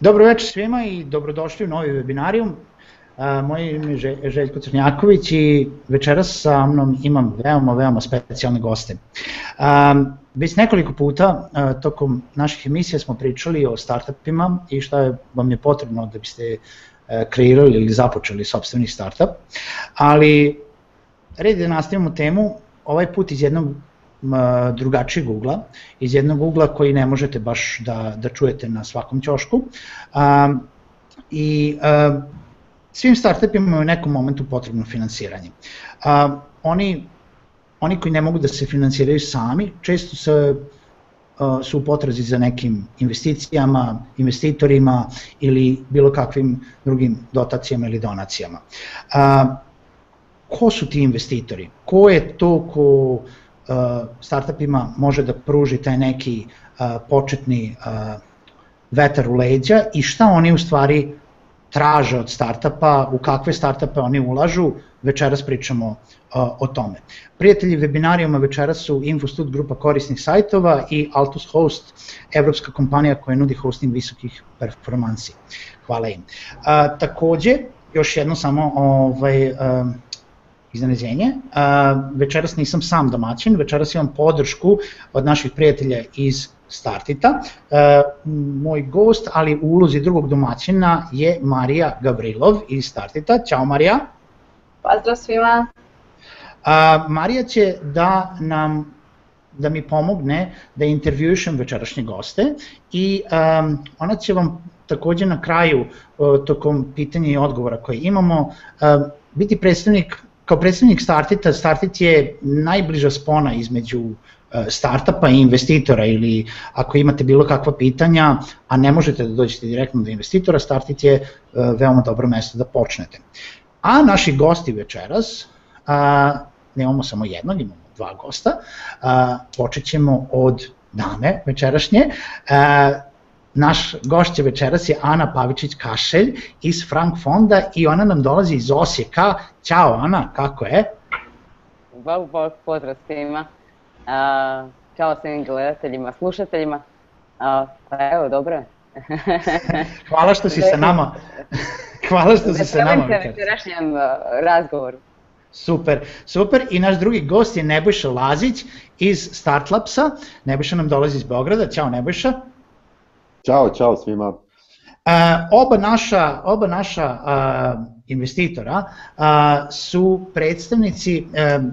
Dobro večer svima i dobrodošli u novi webinarijum. Moje ime je Željko Crnjaković i večeras sa mnom imam veoma, veoma specijalne goste. Već nekoliko puta tokom naših emisija smo pričali o startupima i šta je, vam je potrebno da biste kreirali ili započeli sobstveni startup, ali red da nastavimo temu, ovaj put iz jednog drugačijeg ugla, iz jednog ugla koji ne možete baš da, da čujete na svakom ćošku. Um, I um, svim startupima je u nekom momentu potrebno finansiranje. Um, oni, oni koji ne mogu da se finansiraju sami, često se su u potrazi za nekim investicijama, investitorima ili bilo kakvim drugim dotacijama ili donacijama. A, ko su ti investitori? Ko je to ko startupima može da pruži taj neki uh, početni uh, vetar u leđa i šta oni u stvari traže od startupa, u kakve startupe oni ulažu, večeras pričamo o tome. Prijatelji webinarijuma večeras su Infostud grupa korisnih sajtova i Altus Host, evropska kompanija koja nudi hosting visokih performansi. Hvala im. A, takođe, još jedno samo ovaj, iznenađenje. Večeras nisam sam domaćin, večeras imam podršku od naših prijatelja iz Startita. Moj gost, ali u ulozi drugog domaćina je Marija Gavrilov iz Startita. Ćao Marija. Pozdrav svima. Marija će da nam da mi pomogne da intervjušem večerašnje goste i um, ona će vam takođe na kraju uh, tokom pitanja i odgovora koje imamo uh, biti predstavnik kao predstavnik Startita, Startit je najbliža spona između e, startupa i investitora ili ako imate bilo kakva pitanja, a ne možete da dođete direktno do investitora, Startit je e, veoma dobro mesto da počnete. A naši gosti večeras, a, nemamo samo jednog, imamo dva gosta, a, počet ćemo od dame večerašnje, a, Naš gošće večeras je Ana Pavičić-Kašelj iz Frank Fonda i ona nam dolazi iz Osijeka. Ćao Ana, kako je? Bog, bog, pozdrav svima. Čao svim gledateljima, slušateljima. Uh, pa evo, dobro je. Hvala što si sa nama. Hvala što si sa nama. Veselim se večerašnjem razgovoru. Super, super. I naš drugi gost je Nebojša Lazić iz Startlapsa. Nebojša nam dolazi iz Beograda. Ćao Nebojša. Ćao, čao svima. Uh, oba naša, oba naša uh, investitora uh, su predstavnici uh,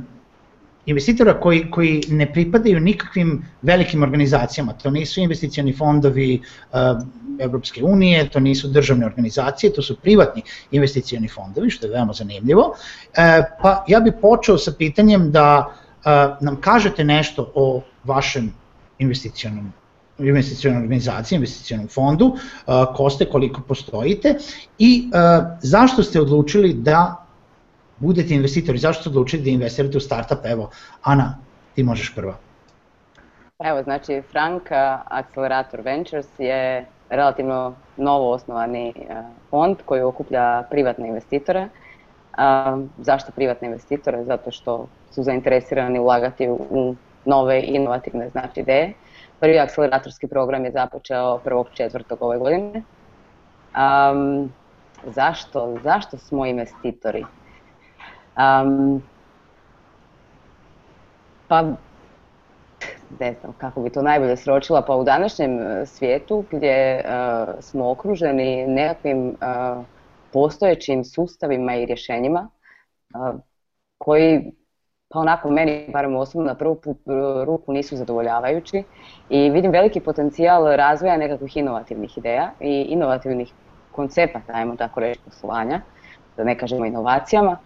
investitora koji, koji ne pripadaju nikakvim velikim organizacijama. To nisu investicioni fondovi uh, Evropske unije, to nisu državne organizacije, to su privatni investicioni fondovi, što je veoma zanimljivo. Uh, pa ja bih počeo sa pitanjem da uh, nam kažete nešto o vašem investicionom investicijalnoj organizaciji, investicijalnom fondu, ko ste, koliko postojite i zašto ste odlučili da budete investitori, zašto ste odlučili da investirate u startup, evo, Ana, ti možeš prva. Evo, znači, Frank Accelerator Ventures je relativno novo osnovani fond koji okuplja privatne investitore. Zašto privatne investitore? Zato što su zainteresirani ulagati u nove inovativne znači ideje. Prvi akceleratorski program je započeo 1.4. ove godine. Um, zašto? Zašto smo investitori? Um, pa, ne znam kako bi to najbolje sročila, pa u današnjem e, svijetu gdje uh, smo okruženi nekakvim uh, postojećim sustavima i rješenjima uh, koji pa onako meni, barem osobno, na prvu ruku nisu zadovoljavajući i vidim veliki potencijal razvoja nekakvih inovativnih ideja i inovativnih koncepata, ajmo tako reći, poslovanja, da ne kažemo inovacijama.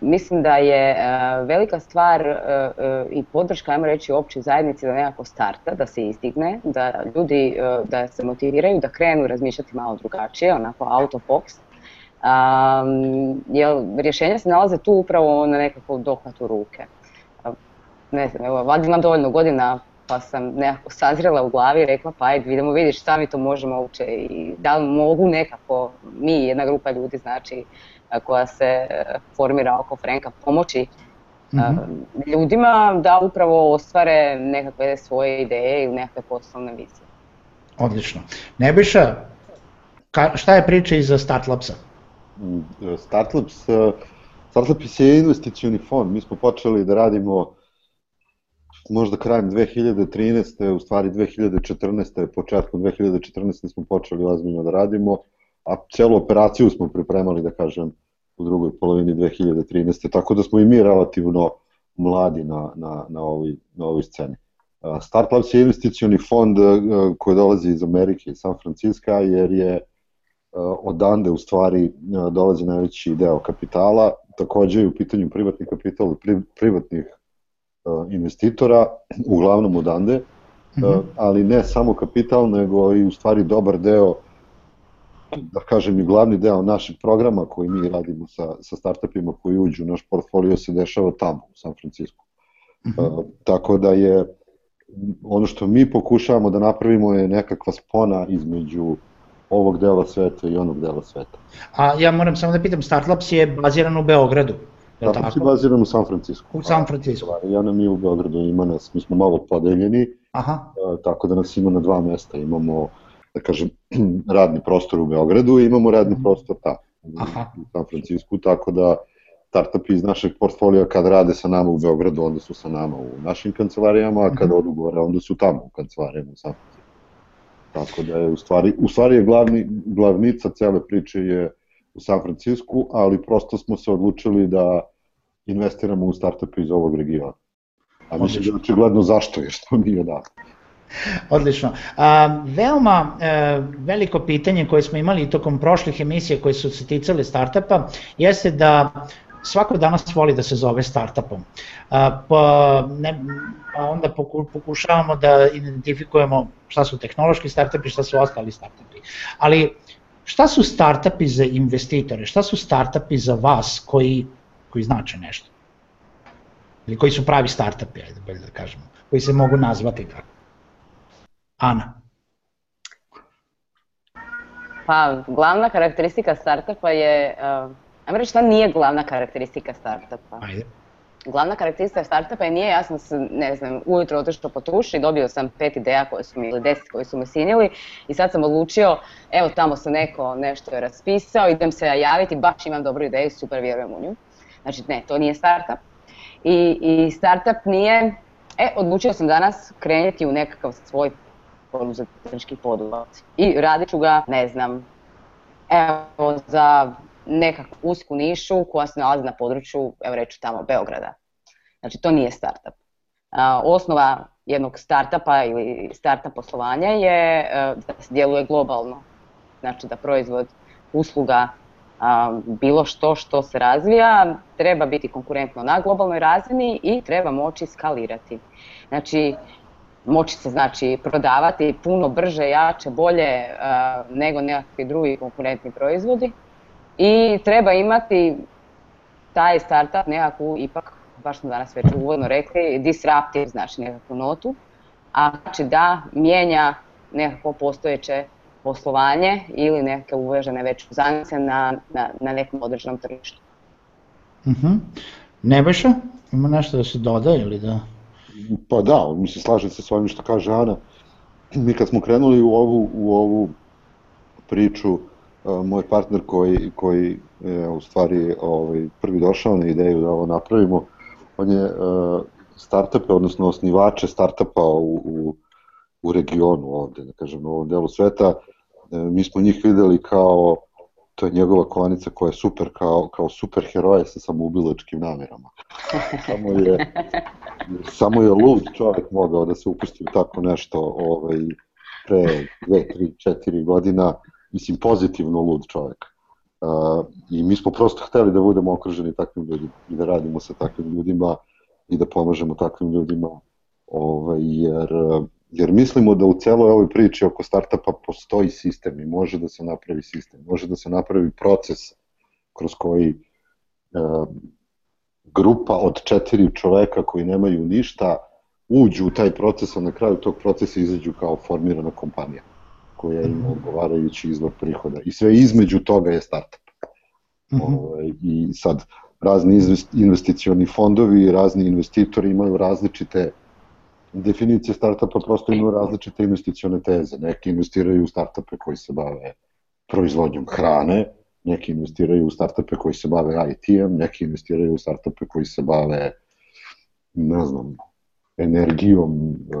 Mislim da je uh, velika stvar uh, i podrška, ajmo reći, opće zajednici da nekako starta, da se izdigne, da ljudi da se motiviraju, da krenu razmišljati malo drugačije, onako out of box, Um, jer rješenja se nalaze tu upravo na nekakvom dohvatu ruke. Ne znam, evo, valjda imam dovoljno godina pa sam nekako sazrela u glavi i rekla pa ajde vidimo vidi šta mi to možemo uopće i da li mogu nekako mi, jedna grupa ljudi, znači, koja se formira oko Frenka, pomoći mm -hmm. ljudima da upravo ostvare nekakve svoje ideje ili nekakve poslovne vizije. Odlično. Nebojša, šta je priča iza Startlabsa? Mm, Startlabs, Startlabs je investicioni fond. Mi smo počeli da radimo možda krajem 2013. u stvari 2014. početkom 2014. smo počeli ozbiljno da radimo, a celu operaciju smo pripremali, da kažem, u drugoj polovini 2013. Tako da smo i mi relativno mladi na, na, na, ovoj, na ovoj sceni. Start Labs je investicioni fond koji dolazi iz Amerike, iz San Francisco, jer je odande u stvari dolazi najveći deo kapitala, takođe je u pitanju privatni kapital pri, privatnih investitora, uglavnom odande, mm -hmm. ali ne samo kapital, nego i u stvari dobar deo da kažem i glavni deo našeg programa koji mi radimo sa, sa startupima koji uđu u naš portfolio se dešava tamo, u San Francisco. Mm -hmm. uh, tako da je ono što mi pokušavamo da napravimo je nekakva spona između ovog dela sveta i onog dela sveta. A ja moram samo da pitam, Startlabs je baziran u Beogradu? Je Startlabs je baziran u San Francisco. U San Francisco. Ja nam je u Beogradu, ima nas, mi smo malo podeljeni, Aha. Uh, tako da nas ima na dva mesta. Imamo da kažem, radni prostor u Beogradu i imamo radni mhm. prostor tamo, Aha. u San Francisco, tako da startupi iz našeg portfolija kad rade sa nama u Beogradu, onda su sa nama u našim kancelarijama, a kad mhm. odu gore, onda su tamo u kancelarijama u San Francisco. Tako da je u stvari, u stvari je glavni, glavnica cele priče je u San Francisco, ali prosto smo se odlučili da investiramo u startupe iz ovog regiona. A mislim da je očigledno zašto, jer smo mi odavde. Odlično. A, veoma e, veliko pitanje koje smo imali tokom prošlih emisija koje su se ticale startupa jeste da svako danas voli da se zove startupom. A, pa, ne, pa onda pokušavamo da identifikujemo šta su tehnološki startupi, šta su ostali startupi. Ali šta su startupi za investitore, šta su startupi za vas koji, koji znače nešto? Ili koji su pravi startupi, ajde bolje da kažemo, koji se mogu nazvati tako? Ana? Pa, glavna karakteristika startupa je, uh, ajmo reći šta nije glavna karakteristika startupa. Ajde. Glavna karakteristika startupa je nije, ja sam se, ne znam, ujutro otišao po tuši, dobio sam pet ideja koje su mi, ili deset koje su me sinili i sad sam odlučio, evo tamo se neko nešto je raspisao, idem se javiti, baš imam dobru ideju, super vjerujem u nju. Znači, ne, to nije startup. I, i startup nije, e, odlučio sam danas krenuti u nekakav svoj poduzetnički poduhvat. I radit ću ga, ne znam, evo za nekakvu usku nišu koja se nalazi na području, evo reću tamo, Beograda. Znači to nije startup. osnova jednog startupa ili startup poslovanja je e, da se djeluje globalno. Znači da proizvod, usluga, bilo što što se razvija treba biti konkurentno na globalnoj razini i treba moći skalirati. Znači, moći se znači prodavati puno brže, jače, bolje uh, nego nekakvi drugi konkurentni proizvodi i treba imati taj startup nekakvu ipak, baš smo danas već uvodno rekli, disruptive, znači nekakvu notu, a znači da mijenja nekako postojeće poslovanje ili neke uvežene već uzanice na, na, na nekom određenom tržištu. Uh mhm. -huh. Nebojša, ima nešto da se doda ili da... Pa da, mislim, slažem se s ovim što kaže Ana. Mi kad smo krenuli u ovu, u ovu priču, uh, moj partner koji, koji je u stvari ovaj, prvi došao na ideju da ovo napravimo, on je uh, startupe, odnosno osnivače startupa u, u, u regionu ovde, da kažem, u ovom delu sveta, uh, mi smo njih videli kao to je njegova kovanica koja je super kao, kao super heroje sa samoubilačkim namerama. Samo je, samo je lud čovjek mogao da se upusti u tako nešto ovaj, pre 2, 3, 4 godina, mislim pozitivno lud čovjek. Uh, I mi smo prosto hteli da budemo okruženi takvim ljudima i da radimo sa takvim ljudima i da pomažemo takvim ljudima, ovaj, jer jer mislimo da u celoj ovoj priči oko startupa postoji sistem i može da se napravi sistem, može da se napravi proces kroz koji e, grupa od četiri čoveka koji nemaju ništa uđu u taj proces, a na kraju tog procesa izađu kao formirana kompanija. koja ima odgovarajući izvor prihoda. I sve između toga je startup. Mm -hmm. Ove, ovaj, I sad, razni investicioni fondovi i razni investitori imaju različite definicije startupa, prosto imaju različite investicione teze. Neki investiraju u startupe koji se bave proizvodnjom hrane, neki investiraju u startupe koji se bave IT-em, neki investiraju u startupe koji se bave, ne znam, energijom, e,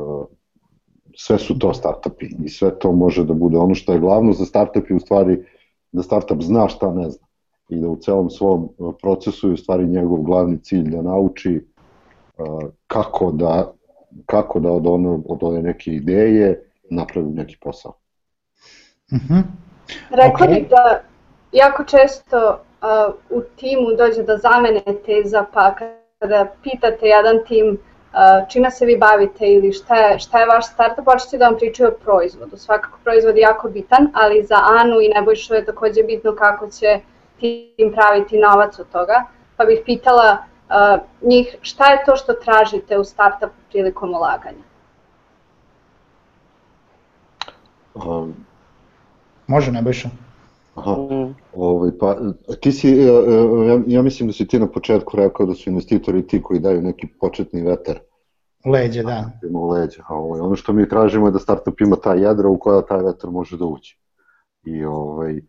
sve su to startupi i sve to može da bude ono što je glavno za startup je u stvari da startup zna šta ne zna i da u celom svom e, procesu je u stvari njegov glavni cilj da nauči uh, kako da kako da od, ono, od ove neke ideje napravi neki posao. Mm -hmm. Rekla okay. bih da jako često uh, u timu dođe do zamene teza, pa kada pitate jedan tim čime se vi bavite ili šta je, šta je vaš startup, početi da vam pričaju o proizvodu. Svakako proizvod je jako bitan, ali za Anu i Nebojšu je takođe bitno kako će tim praviti novac od toga. Pa bih pitala uh, njih šta je to što tražite u startupu prilikom ulaganja? Um, Može Nebojša. Aha, mm. ovaj, pa ti si, ja, ja mislim da si ti na početku rekao da su investitori ti koji daju neki početni vetar. Leđe, da. Ima leđe, a ovaj, ono što mi tražimo je da startup ima ta jedra u koja taj vetar može da uđe. I ovaj,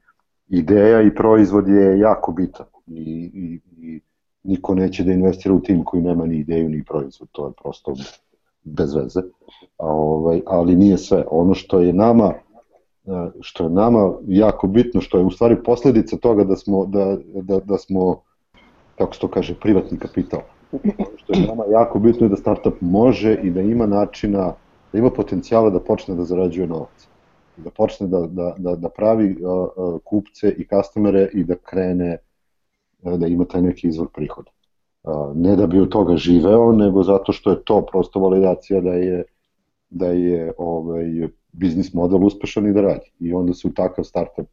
ideja i proizvod je jako bitan i, i, i niko neće da investira u tim koji nema ni ideju ni proizvod, to je prosto bez veze. A, ovaj, ali nije sve. Ono što je nama što je nama jako bitno, što je u stvari posledica toga da smo, da, da, da smo kako se to kaže, privatni kapital. Što je nama jako bitno je da startup može i da ima načina, da ima potencijala da počne da zarađuje novac. Da počne da, da, da, da pravi uh, kupce i customere i da krene da ima taj neki izvor prihoda. Uh, ne da bi od toga živeo, nego zato što je to prosto validacija da je da je ovaj biznis model uspešan i da radi. I onda se u takav startup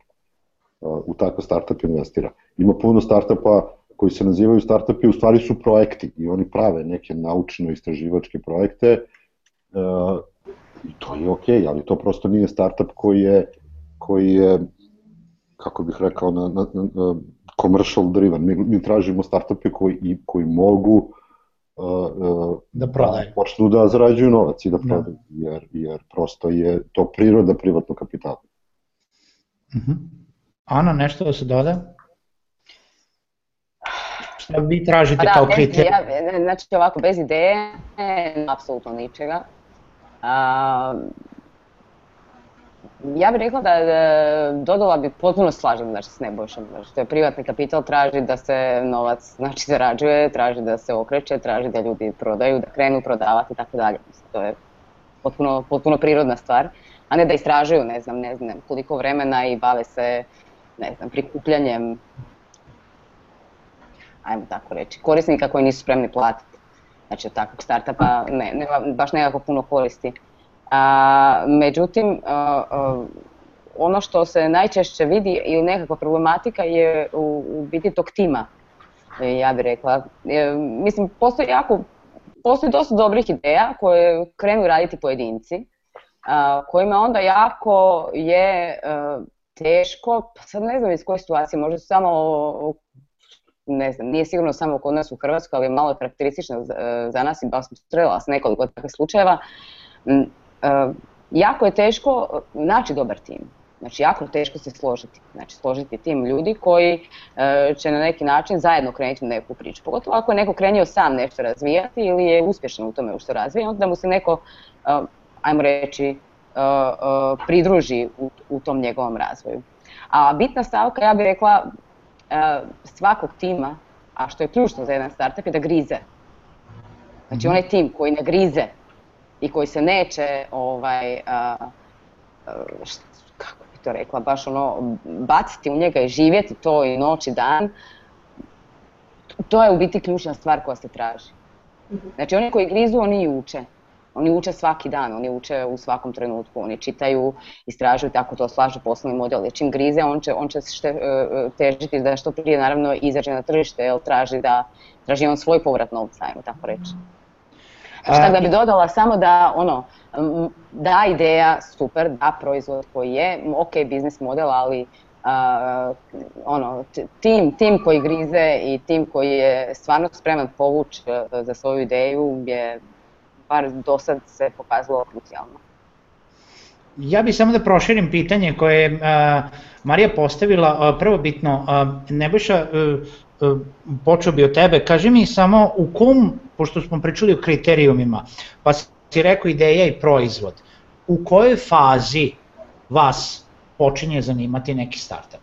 u takav startup investira. Ima puno startupa koji se nazivaju startupi, u stvari su projekti i oni prave neke naučno-istraživačke projekte i to je okay, ali to prosto nije startup koji je, koji je kako bih rekao, na, na, na commercial driven. Mi, mi tražimo startupe koji, koji mogu uh, da prodaju. Da počnu da zarađuju novac i da, da. prodaju, da. jer, jer prosto je to priroda privatnog kapitala. Uh mhm. -huh. Ana, nešto da se doda? Šta vi tražite da, kao kriterij? Ja, znači ovako, bez ideje, apsolutno ničega. Uh, ja bih rekla da, da dodala bi potpuno slažem znači, s Nebojšom, znači, što je privatni kapital traži da se novac znači, zarađuje, traži da se okreće, traži da ljudi prodaju, da krenu prodavati i tako dalje. To je potpuno, potpuno prirodna stvar, a ne da istražuju, ne znam, ne znam koliko vremena i bave se, ne znam, prikupljanjem, ajmo tako reći, korisnika koji nisu spremni platiti. Znači, od takvog startupa ne, nema baš nekako puno koristi. A, međutim, a, a, ono što se najčešće vidi i nekakva problematika je u, u biti tog tima, ja bih rekla. E, mislim, postoji jako, postoji dosta dobrih ideja koje krenu raditi pojedinci, a, kojima onda jako je a, teško, pa sad ne znam iz koje situacije, možda samo ne znam, nije sigurno samo kod nas u Hrvatskoj, ali je malo karakteristično za, nas i baš sam strela s nekoliko takvih slučajeva, jako je teško uh, naći dobar tim. Znači, jako je teško se složiti. Znači, složiti tim ljudi koji uh, će na neki način zajedno krenuti u neku priču. Pogotovo ako je neko krenio sam nešto razvijati ili je uspješan u tome u što razvija, onda mu se neko, uh, ajmo reći, uh, pridruži u, u tom njegovom razvoju. A bitna stavka, ja bih rekla, svakog tima, a što je ključno za jedan startup, je da grize. Znači, mhm. onaj tim koji ne grize i koji se neće, ovaj, a, a, št, kako bi to rekla, baš ono, baciti u njega i živjeti to i noć i dan, to je u biti ključna stvar koja se traži. Znači oni koji grizu, oni i uče. Oni uče svaki dan, oni uče u svakom trenutku, oni čitaju, istražuju tako to slažu poslovni model. Jer čim grize, on će, on će šte, e, e, težiti da što prije naravno izađe na tržište, jer traži da traži on svoj povrat novca, ajmo tako reći. Šta da bi dodala samo da ono, da ideja super, da proizvod koji je, ok biznis model, ali uh, ono, tim, tim koji grize i tim koji je stvarno spreman povući uh, za svoju ideju je bar do sad se pokazalo krucijalno. Ja bih samo da proširim pitanje koje je uh, Marija postavila, uh, prvo bitno, uh, Nebojša, uh, počeo bi od tebe, kaži mi samo u kom, pošto smo pričali o kriterijumima, pa si rekao ideja i proizvod, u kojoj fazi vas počinje zanimati neki startup?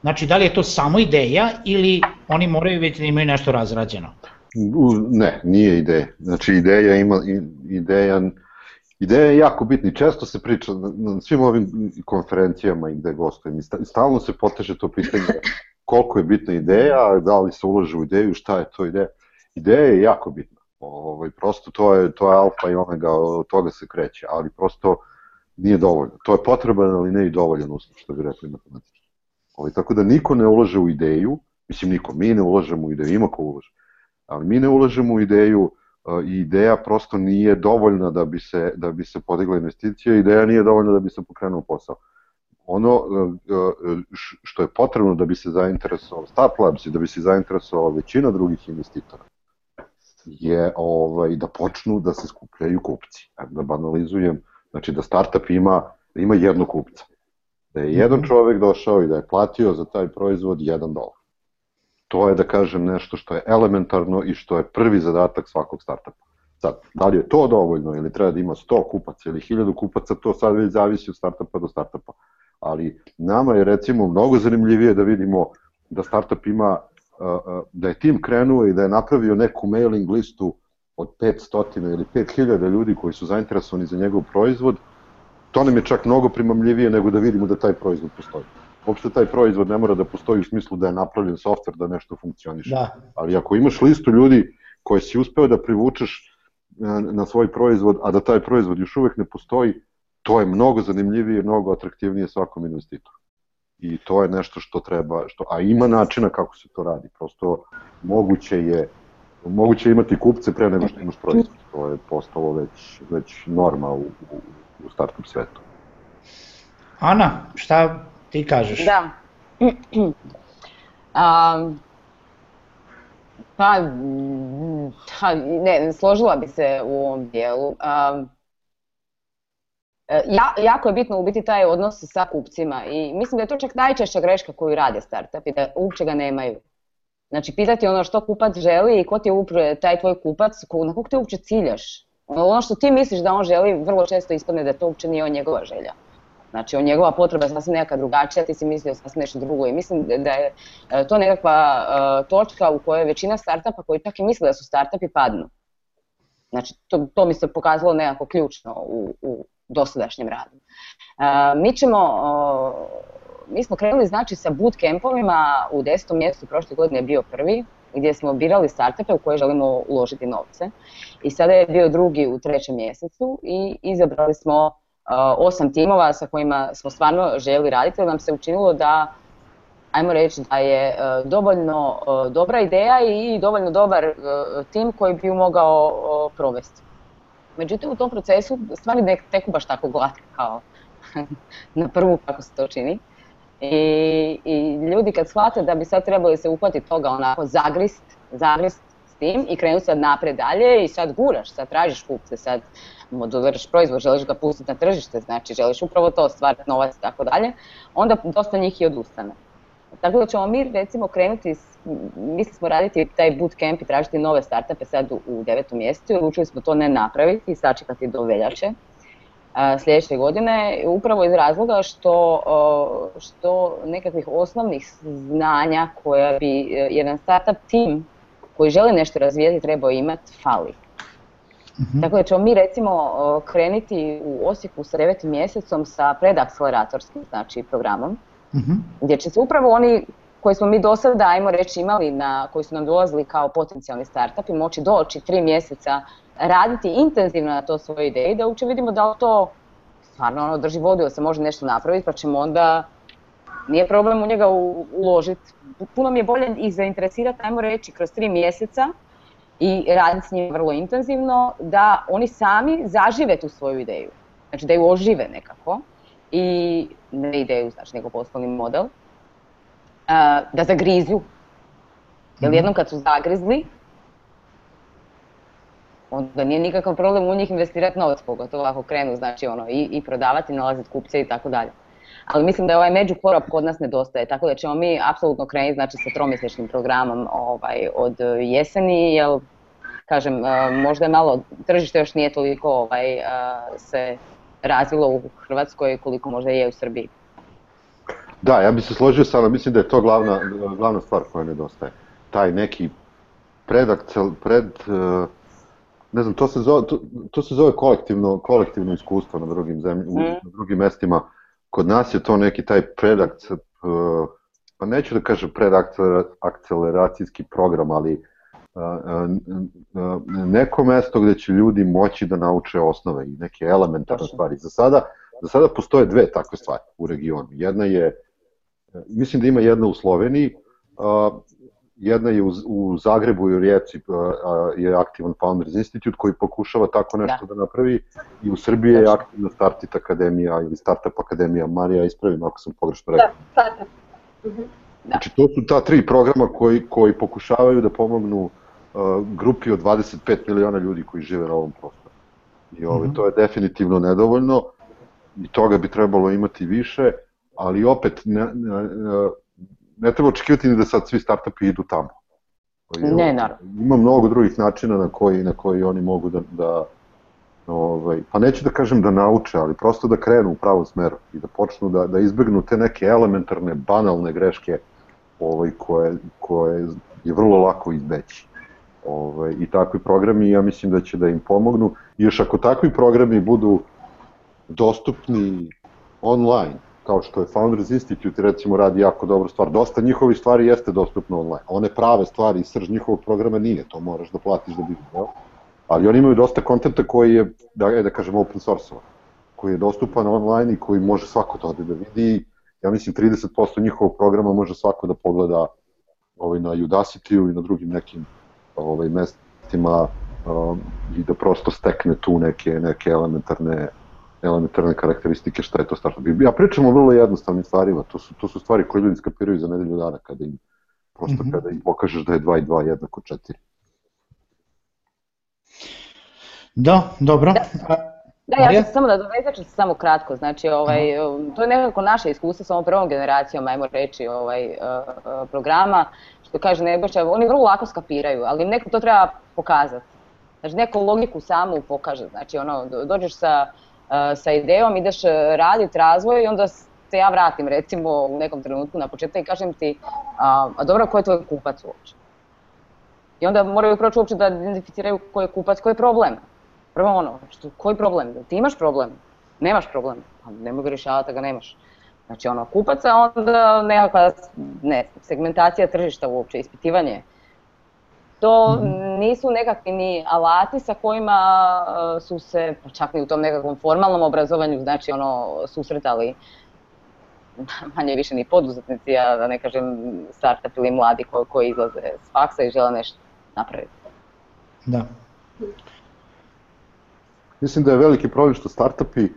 Znači, da li je to samo ideja ili oni moraju već da imaju nešto razrađeno? Ne, nije ideja. Znači, ideja ima, ideja, ideja je jako bitna i često se priča na, svim ovim konferencijama i gde gostujem i stalno se poteže to pitanje koliko je bitna ideja, da li se ulože u ideju, šta je to ideja. Ideja je jako bitna. Ovaj, prosto to je, to je alfa i omega, od toga se kreće, ali prosto nije dovoljno. To je potreban, ali ne i dovoljan uslov, što bi rekli matematički. Ovaj, tako da niko ne ulaže u ideju, mislim niko, mi ne ulažemo u ideju, ima ko ulaže, ali mi ne ulažemo u ideju i ideja prosto nije dovoljna da bi se, da bi se podigla investicija, ideja nije dovoljna da bi se pokrenuo posao. Ono što je potrebno da bi se zainteresovao Startlabs i da bi se zainteresovao većina drugih investitora, je ovaj, da počnu da se skupljaju kupci. Da banalizujem, znači da startup ima, da ima jednog kupca. Da je jedan mhm. čovek došao i da je platio za taj proizvod 1 dolar. To je, da kažem, nešto što je elementarno i što je prvi zadatak svakog startupa. Sad, da li je to dovoljno ili treba da ima 100 kupaca ili 1000 kupaca, to sad već zavisi od startupa do startupa. Ali nama je recimo mnogo zanimljivije da vidimo da startup ima da je tim krenuo i da je napravio neku mailing listu od 500 ili 5000 ljudi koji su zainteresovani za njegov proizvod, to nam je čak mnogo primamljivije nego da vidimo da taj proizvod postoji. Uopšte taj proizvod ne mora da postoji u smislu da je napravljen softver da nešto funkcioniše. Da. Ali ako imaš listu ljudi koje si uspeo da privučeš na svoj proizvod, a da taj proizvod još uvek ne postoji, to je mnogo zanimljivije, mnogo atraktivnije svakom investitoru i to je nešto što treba, što, a ima načina kako se to radi, prosto moguće je moguće imati kupce pre nego što imaš proizvod, to je postalo već, već norma u, u, u startup svetu. Ana, šta ti kažeš? Da. Um, pa, ha, ne, složila bi se u ovom dijelu. Um, ja, jako je bitno u biti taj odnos sa kupcima i mislim da je to čak najčešća greška koju rade startupi, da uopće ga nemaju. Znači, pitati ono što kupac želi i ko ti je upravo taj tvoj kupac, na kog ti uopće ciljaš. Ono što ti misliš da on želi, vrlo često ispadne da to uopće nije on njegova želja. Znači, on njegova potreba je sasvim neka drugačija, ti si mislio sasvim nešto drugo i mislim da je e, to nekakva uh, točka u kojoj većina startupa koji čak i misle da su startupi padnu. Znači, to, to mi se pokazalo nekako ključno u, u, dosadašnjem radu. Mi ćemo, mi smo krenuli znači sa bootcampovima u 10. mjesecu prošle godine je bio prvi, gdje smo birali startupe u koje želimo uložiti novce. I sada je bio drugi u trećem mjesecu i izabrali smo osam timova sa kojima smo stvarno želi raditi, jer nam se učinilo da ajmo reći da je dovoljno dobra ideja i dovoljno dobar tim koji bi ju mogao provesti. Međutim, u tom procesu stvari ne teku baš tako glatko kao na prvu kako se to čini. I, I ljudi kad shvate da bi sad trebali se uhvatiti toga onako zagrist, zagrist s tim i krenuti sad napred dalje i sad guraš, sad tražiš kupce, sad moduliraš proizvod, želiš ga pustiti na tržište, znači želiš upravo to stvarati novac i tako dalje, onda dosta njih i odustane. Tako da ćemo mi recimo krenuti, mislili smo raditi taj bootcamp i tražiti nove startupe sad u, u devetom mjesecu i odlučili smo to ne napraviti i sačekati do veljače a, sljedeće godine, upravo iz razloga što, što nekakvih osnovnih znanja koja bi e, jedan startup tim koji želi nešto razvijati trebao imati fali. Mm-hmm. Tako da ćemo mi recimo krenuti u Osijeku sa devetim mjesecom sa predakceleratorskim znači, programom hmm gdje će se upravo oni koji smo mi do sada, ajmo reći, imali, na, koji su nam dolazili kao potencijalni startupi, moći doći tri mjeseca raditi intenzivno na to svoje ideje, da uopće vidimo da li to stvarno ono, drži vodu, da se može nešto napraviti, pa ćemo onda, nije problem u njega uložiti. Puno mi je bolje ih zainteresirati, ajmo reći, kroz tri mjeseca i raditi s njima vrlo intenzivno, da oni sami zažive tu svoju ideju. Znači da ju ožive nekako i ne ideju, znači nego poslovni model, da zagrizu. Jer mhm. jednom kad su zagrizli, onda nije nikakav problem u njih investirati novac, pogotovo ako krenu, znači ono, i, i prodavati, nalaziti kupce i tako dalje. Ali mislim da je ovaj međukorak kod nas nedostaje, tako da ćemo mi apsolutno krenuti znači, sa tromjesečnim programom ovaj, od jeseni, jer kažem, možda je malo, tržište još nije toliko ovaj, se razvilo u Hrvatskoj koliko možda je u Srbiji. Da, ja bih se složio sa mislim da je to glavna, glavna stvar koja nedostaje. Taj neki predakcel, pred, e, ne znam, to se zove, to, to se zove kolektivno, kolektivno iskustvo na drugim zemljama, mm. na drugim mestima. Kod nas je to neki taj predakt, pa neću da kažem predakceleracijski program, ali neko mesto gde će ljudi moći da nauče osnove i neke elementarne stvari. Za sada, za sada postoje dve takve stvari u regionu. Jedna je, mislim da ima jedna u Sloveniji, jedna je u, u Zagrebu i u Rijeci je aktivan Founders Institute koji pokušava tako nešto da, da napravi i u Srbiji je aktivna Startit Akademija ili Startup Akademija. Marija, ispravim ako sam pogrešno rekao. Da, Startup. Uh mhm. Da. Znači, to su ta tri programa koji, koji pokušavaju da pomognu uh, grupi od 25 miliona ljudi koji žive na ovom prostoru. I ovaj, mm -hmm. to je definitivno nedovoljno i toga bi trebalo imati više, ali opet ne, ne, ne treba očekivati ni da sad svi startupi idu tamo. Ne, naravno. Ima mnogo drugih načina na koji, na koji oni mogu da, da ovaj, pa neću da kažem da nauče, ali prosto da krenu u pravom smeru i da počnu da, da izbegnu te neke elementarne, banalne greške ovaj, koje, koje je vrlo lako izbeći. Ovaj, I takvi programi, ja mislim da će da im pomognu. I još ako takvi programi budu dostupni online, kao što je Founders Institute recimo radi jako dobru stvar. Dosta njihovih stvari jeste dostupno online. One prave stvari i srž njihovog programa nije, to moraš da platiš da bi vidio. Ali oni imaju dosta kontenta koji je, da, da kažem, open source koji je dostupan online i koji može svako to da vidi. Ja mislim 30% njihovog programa može svako da pogleda ovaj, na Udacity-u i na drugim nekim ovaj, mestima um, i da prosto stekne tu neke, neke elementarne elementarne karakteristike šta je to startup. Ja pričam o vrlo jednostavnim stvarima, to su, to su stvari koje ljudi skapiraju za nedelju dana kada im, prosto mm -hmm. kada im pokažeš da je 2 i 2 jednako 4. Da, dobro. Da. Da, ja ću samo da dovezat ću se samo kratko, znači ovaj, to je nekako naše iskustvo sa ovom prvom generacijom, ajmo reći, ovaj, uh, uh, programa, što kaže Nebojša, oni vrlo lako skapiraju, ali neko to treba pokazati. Znači neko logiku samu pokaže, znači ono, dođeš sa, uh, sa idejom, ideš raditi razvoj i onda se ja vratim recimo u nekom trenutku na početak i kažem ti, a, a dobro, ko je tvoj kupac uopće? I onda moraju proći uopće da identificiraju ko je kupac, ko je problem. Prvo ono, što, koji problem? Da ti imaš problem? Nemaš problem? Pa ne mogu rješavati da ga nemaš. Znači ono, kupaca, onda nekakva ne, segmentacija tržišta uopće, ispitivanje. To mhm. nisu nekakvi ni alati sa kojima e, su se, pa čak ni u tom nekakvom formalnom obrazovanju, znači ono, susretali manje više ni poduzetnici, a da ne kažem startup ili mladi koji, koji izlaze s faksa i žele nešto napraviti. Da. Mislim da je veliki problem što startupi,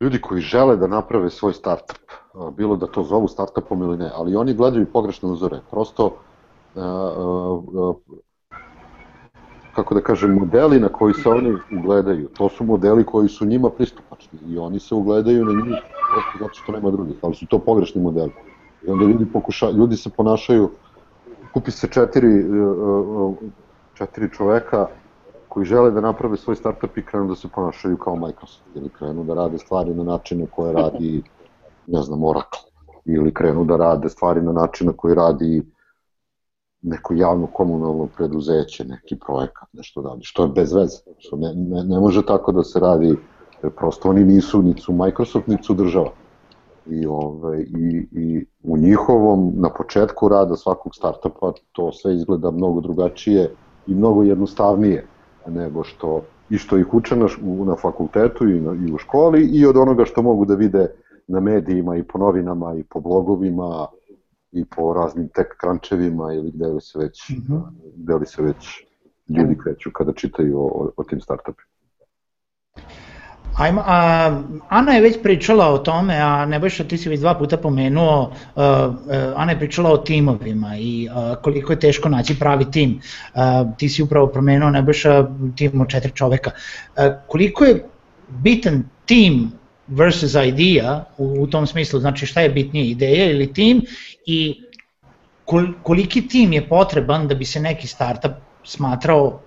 ljudi koji žele da naprave svoj startup, bilo da to zovu startupom ili ne, ali oni gledaju pogrešne uzore. Prosto, kako da kažem, modeli na koji se oni ugledaju, to su modeli koji su njima pristupačni i oni se ugledaju na njih prosto zato što nema drugih, ali su to pogrešni modeli. I onda ljudi, pokuša, ljudi se ponašaju, kupi se četiri, četiri čoveka, koji žele da naprave svoj startup i krenu da se ponašaju kao Microsoft ili krenu da rade stvari na načine koje radi, ne znam, Oracle ili krenu da rade stvari na način koji radi neko javno komunalno preduzeće, neki projekat, nešto radi, što je bez veze, što ne, ne, ne može tako da se radi, jer prosto oni nisu, ni su Microsoft, ni su država. I, ove, i, I u njihovom, na početku rada svakog startupa, to sve izgleda mnogo drugačije i mnogo jednostavnije nego što i što ih uče na, na fakultetu i, na, i u školi i od onoga što mogu da vide na medijima i po novinama i po blogovima i po raznim tek krančevima ili gde li se već, mm -hmm. gde li se već ljudi kreću kada čitaju o, o tim startupima. Ajmo, a, Ana je već pričala o tome, a Nebojša ti si već dva puta pomenuo, a, Ana je pričala o timovima i a, koliko je teško naći pravi tim. A, ti si upravo promenuo Nebojša tim od četiri čoveka. A, koliko je bitan tim versus idea u, u tom smislu, znači šta je bitnije, ideja ili tim i koliki tim je potreban da bi se neki startup smatrao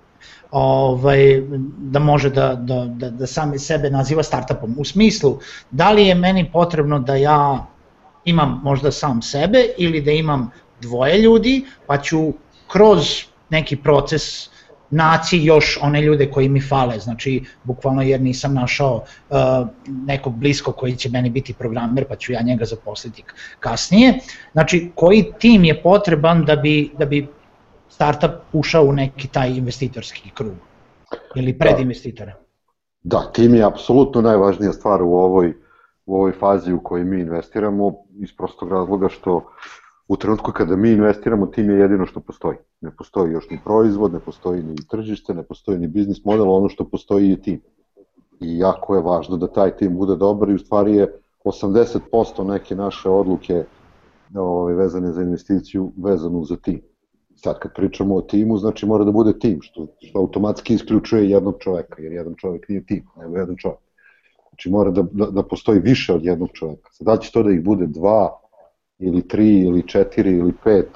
ovaj, da može da, da, da, da sami sebe naziva startupom. U smislu, da li je meni potrebno da ja imam možda sam sebe ili da imam dvoje ljudi, pa ću kroz neki proces naći još one ljude koji mi fale, znači bukvalno jer nisam našao uh, nekog blisko koji će meni biti programer pa ću ja njega zaposliti kasnije. Znači koji tim je potreban da bi, da bi startup ušao u neki taj investitorski krug ili pred da. investitore? Da, tim je apsolutno najvažnija stvar u ovoj, u ovoj fazi u kojoj mi investiramo iz prostog razloga što u trenutku kada mi investiramo, tim je jedino što postoji. Ne postoji još ni proizvod, ne postoji ni tržište, ne postoji ni biznis model, ono što postoji je tim. I jako je važno da taj tim bude dobar i u stvari je 80% neke naše odluke ovaj, vezane za investiciju vezano za tim. Sad kad pričamo o timu, znači mora da bude tim, što, što automatski isključuje jednog čoveka, jer jedan čovek nije tim, nego jedan čovek. Znači mora da, da, da postoji više od jednog čoveka. Sad da će to da ih bude dva, ili tri, ili četiri, ili pet,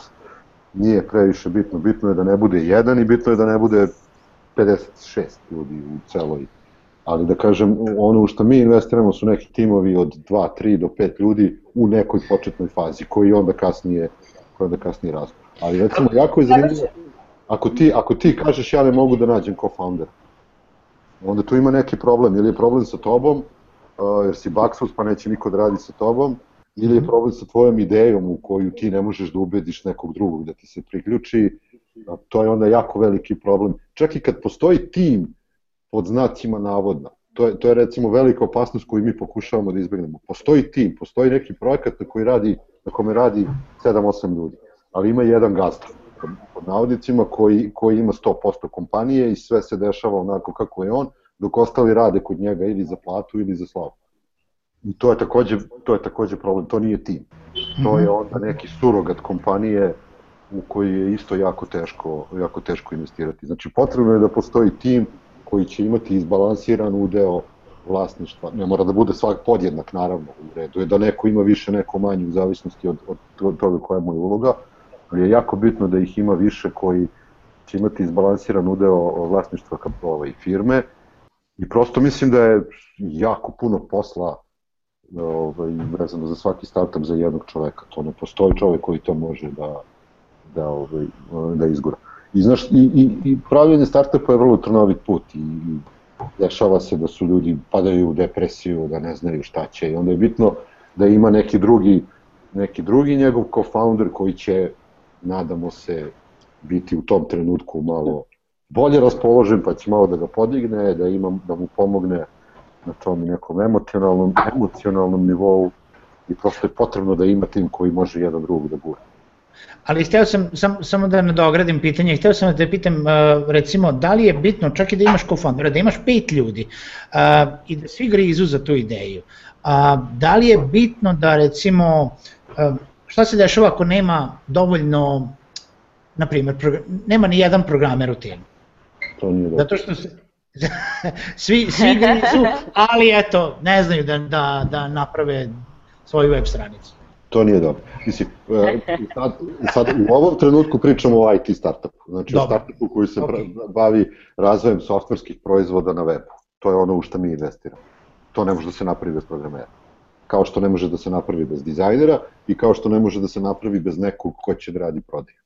nije previše bitno. Bitno je da ne bude jedan i bitno je da ne bude 56 ljudi u celoj. Ali da kažem, ono što mi investiramo su neki timovi od 2, 3 do 5 ljudi u nekoj početnoj fazi, koji onda kasnije, koji onda kasnije rastu. Ali recimo, jako je zanimljivo, ako ti, ako ti kažeš ja ne mogu da nađem co-founder, onda tu ima neki problem, ili je problem sa tobom, uh, jer si baksus pa neće niko da radi sa tobom, ili je mhm. problem sa tvojom idejom u koju ti ne možeš da ubediš nekog drugog da ti se priključi, to je onda jako veliki problem. Čak i kad postoji tim pod znacima navodna, to je, to je recimo velika opasnost koju mi pokušavamo da izbegnemo. Postoji tim, postoji neki projekat na koji radi, na kome radi 7-8 ljudi, ali ima jedan gazda pod navodnicima koji, koji ima 100% kompanije i sve se dešava onako kako je on, dok ostali rade kod njega ili za platu ili za slavu. I to je takođe, to je takođe problem, to nije tim. To je mhm. onda neki surogat kompanije u koji je isto jako teško, jako teško investirati. Znači potrebno je da postoji tim koji će imati izbalansiran udeo vlasništva. Ne mora da bude svak podjednak, naravno, u redu je da neko ima više, neko manje u zavisnosti od, od toga koja mu je uloga, ali je jako bitno da ih ima više koji će imati izbalansiran udeo vlasništva ovaj, firme i prosto mislim da je jako puno posla ovaj, vezano za svaki startup za jednog čoveka. To ne postoji čovek koji to može da, da, ovaj, da izgura. I, znaš, i, i, i pravljenje startupa je vrlo trnovit put i, i dešava se da su ljudi padaju u depresiju, da ne znaju šta će i onda je bitno da ima neki drugi, neki drugi njegov co-founder koji će, nadamo se, biti u tom trenutku malo bolje raspoložen, pa će malo da ga podigne, da, ima, da mu pomogne na tom nekom emocionalnom, emocionalnom nivou i prosto je potrebno da ima tim koji može jedan drugog da gura. Ali hteo sam sam, samo da nadogradim pitanje, hteo sam da te pitam uh, recimo da li je bitno čak i da imaš co-foundera, da imaš pet ljudi uh, i da svi grizu za tu ideju. Uh, da li je bitno da recimo uh, šta se dešava ako nema dovoljno na primjer, nema ni jedan programer u timu. To nije dobro. Zato što se, svi, svi su, ali eto, ne znaju da, da, da naprave svoju web stranicu. To nije dobro. Mislim, e, sad, sad u ovom trenutku pričamo o IT startupu, znači dobro. o startupu koji se okay. bavi razvojem softverskih proizvoda na webu. To je ono u što mi investiramo. To ne može da se napravi bez programera. Kao što ne može da se napravi bez dizajnera i kao što ne može da se napravi bez nekog ko će da radi prodaju.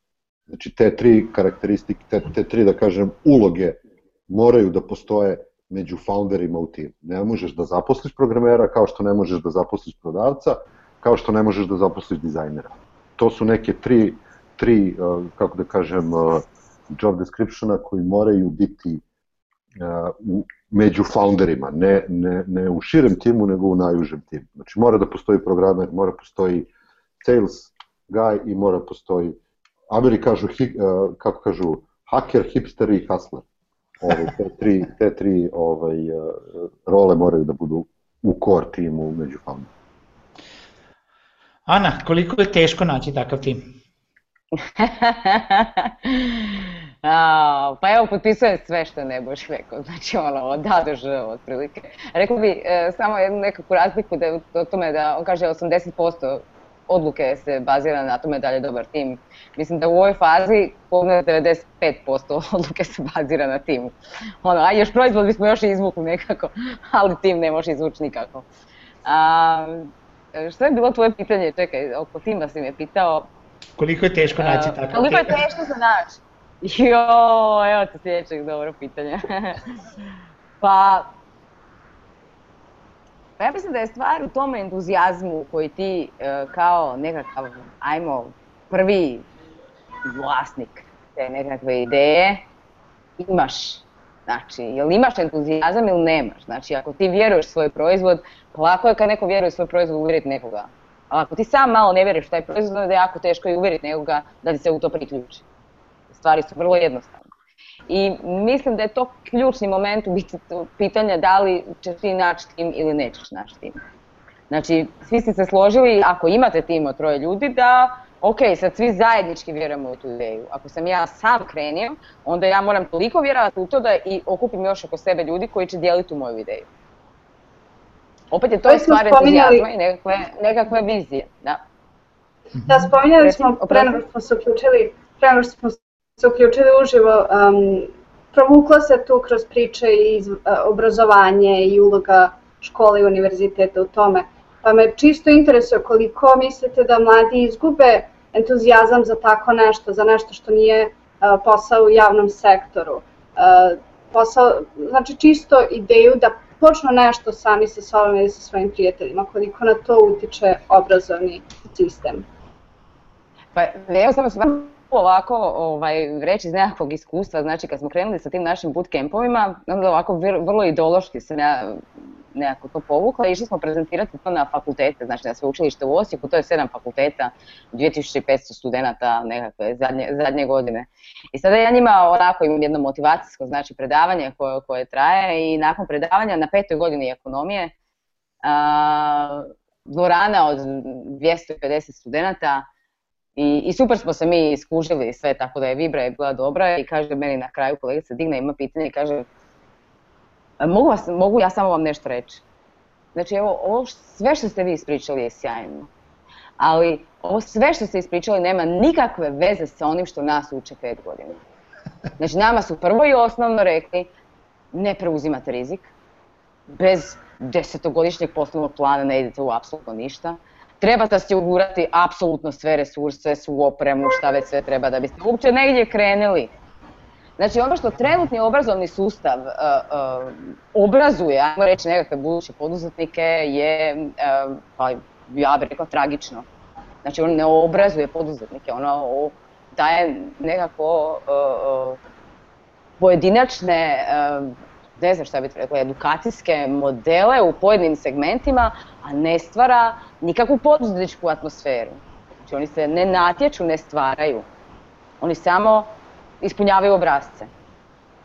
Znači te tri karakteristike, te, te tri da kažem uloge moraju da postoje među founderima u timu. Ne možeš da zaposliš programera kao što ne možeš da zaposliš prodavca, kao što ne možeš da zaposliš dizajnera. To su neke tri, tri uh, kako da kažem, uh, job descriptiona koji moraju biti uh, u, među founderima, ne, ne, ne u širem timu, nego u najužem timu. Znači mora da postoji programer, mora postoji sales guy i mora postoji, Ameri kažu, kako kažu, haker, hipster i hustler. Ove, te tri, te tri ovaj, role moraju da budu u core timu među founderima. Ana, koliko je teško naći takav tim? A, pa evo, potpisujem sve što je Nebojš rekao, znači ono, od A do Ž, otprilike. Rekao bi e, samo jednu nekakvu razliku da je o tome da on kaže 80% odluke se bazira na tome da li je dobar tim. Mislim da u ovoj fazi pogledaj 95% odluke se bazira na timu. Ono, a još proizvod bismo još izvukli nekako, ali tim ne može izvući nikako. A, što je bilo tvoje pitanje? Čekaj, oko tima si me pitao. Koliko je teško naći takav tim? Koliko je teško za naći? Jo, evo te sljedećeg dobro pitanje. pa, pa ja mislim da je stvar u tome entuzijazmu koji ti e, kao nekakav, ajmo, prvi vlasnik te nekakve ideje imaš. Znači, jel imaš entuzijazam ili nemaš? Znači, ako ti vjeruješ svoj proizvod, lako je kad neko vjeruje svoj proizvod uvjeriti nekoga. Ali ako ti sam malo ne vjeruješ taj proizvod, onda je jako teško i uvjeriti nekoga da ti se u to priključi. Stvari su vrlo jednostavne. I mislim da je to ključni moment u biti pitanja da li ćeš ti naći tim ili nećeš naći tim. Znači, svi ste se složili, ako imate tim od troje ljudi, da ok, sad svi zajednički vjerujemo u tu ideju. Ako sam ja sam krenio, onda ja moram toliko vjerovati u to da i okupim još oko sebe ljudi koji će dijeliti tu moju ideju. Opet je to, stvar entuzijazma i nekakve, nekakve vizije. Da, da spominjali smo pre nego smo se uključili, pre nego smo se uključili uživo, um, provukla se tu kroz priče i iz, uh, obrazovanje i uloga škole i univerziteta u tome. Pa me čisto interesuje koliko mislite da mladi izgube entuzijazam za tako nešto, za nešto što nije uh, posao u javnom sektoru. Uh, posao, znači čisto ideju da počnu nešto sami sa sobom ili sa svojim prijateljima, koliko na to utiče obrazovni sistem. Pa evo samo stvarno ovako ovaj, reći iz nekakvog iskustva, znači kad smo krenuli sa tim našim bootcampovima, onda ovako vrlo ideološki se ja nekako to povukla i išli smo prezentirati to na fakultete, znači na sveučilište u Osijeku, to je sedam fakulteta, 2500 studenta nekakve zadnje, zadnje godine. I sada ja njima onako imam jedno motivacijsko znači predavanje koje, koje traje i nakon predavanja na petoj godini ekonomije a, dvorana od 250 studenta i, I super smo se mi iskužili sve, tako da je Vibra je bila dobra i kaže meni na kraju kolegica digne, ima pitanje i kaže mogu, vas, mogu ja samo vam nešto reći. Znači evo, ovo sve što ste vi ispričali je sjajno. Ali ovo sve što ste ispričali nema nikakve veze sa onim što nas uče pet godina. Znači nama su prvo i osnovno rekli ne preuzimate rizik, bez desetogodišnjeg poslovnog plana ne idete u apsolutno ništa. Treba da ste ugurati apsolutno sve resurse, svu opremu, šta već sve treba da biste uopće negdje krenuli. Znači ono što trenutni obrazovni sustav uh, uh, obrazuje, ajmo reći nekakve buduće poduzetnike, je, uh, pa ja bih rekla, tragično. Znači on ne obrazuje poduzetnike, ono daje nekako pojedinačne ne znam šta bih rekla, edukacijske modele u pojedinim segmentima, a ne stvara nikakvu poduzetničku atmosferu. Znači oni se ne natječu, ne stvaraju. Oni samo ispunjavaju obrazce.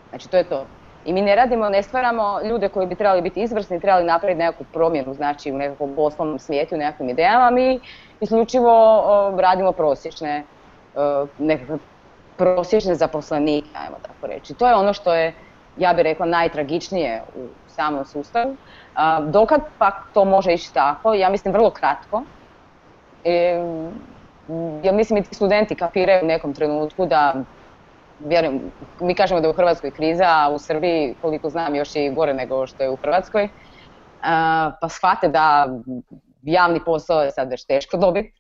Znači to je to. I mi ne radimo, ne stvaramo ljude koji bi trebali biti izvrsni, trebali napraviti nekakvu promjenu, znači u nekakvom poslovnom svijetu, u nekakvim idejama, mi isključivo uh, radimo prosječne, uh, nekakve prosječne zaposlenike, ajmo tako reći. To je ono što je ja bih rekla, najtragičnije u samom sustavu. Dokad pak to može ići tako, ja mislim vrlo kratko. E, ja mislim i ti studenti kapiraju u nekom trenutku da, vjerujem, mi kažemo da je u Hrvatskoj kriza, a u Srbiji, koliko znam, još i gore nego što je u Hrvatskoj, pa shvate da javni posao je sad već teško dobiti,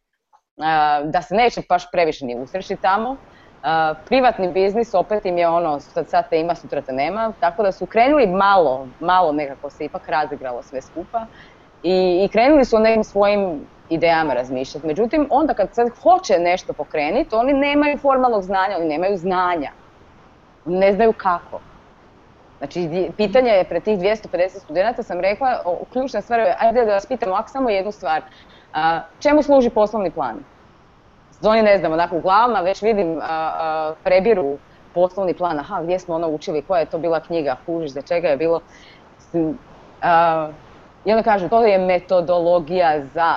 da se neće baš previše ni usreći tamo, privatni biznis opet im je ono, sad, sad te ima, sutra te nema, tako da su krenuli malo, malo nekako se ipak razigralo sve skupa i, i krenuli su o nekim svojim idejama razmišljati. Međutim, onda kad sad hoće nešto pokrenuti, oni nemaju formalnog znanja, oni nemaju znanja. Ne znaju kako. Znači, pitanje je pred tih 250 studenta, sam rekla, o, ključna stvar je, ajde da vas pitamo ovako samo jednu stvar. A, čemu služi poslovni plan? Oni ne znam, onako u glavama već vidim a, a, prebiru poslovni plan, aha, gdje smo ono učili, koja je to bila knjiga, kužiš, za čega je bilo. A, I onda kažem, to je metodologija za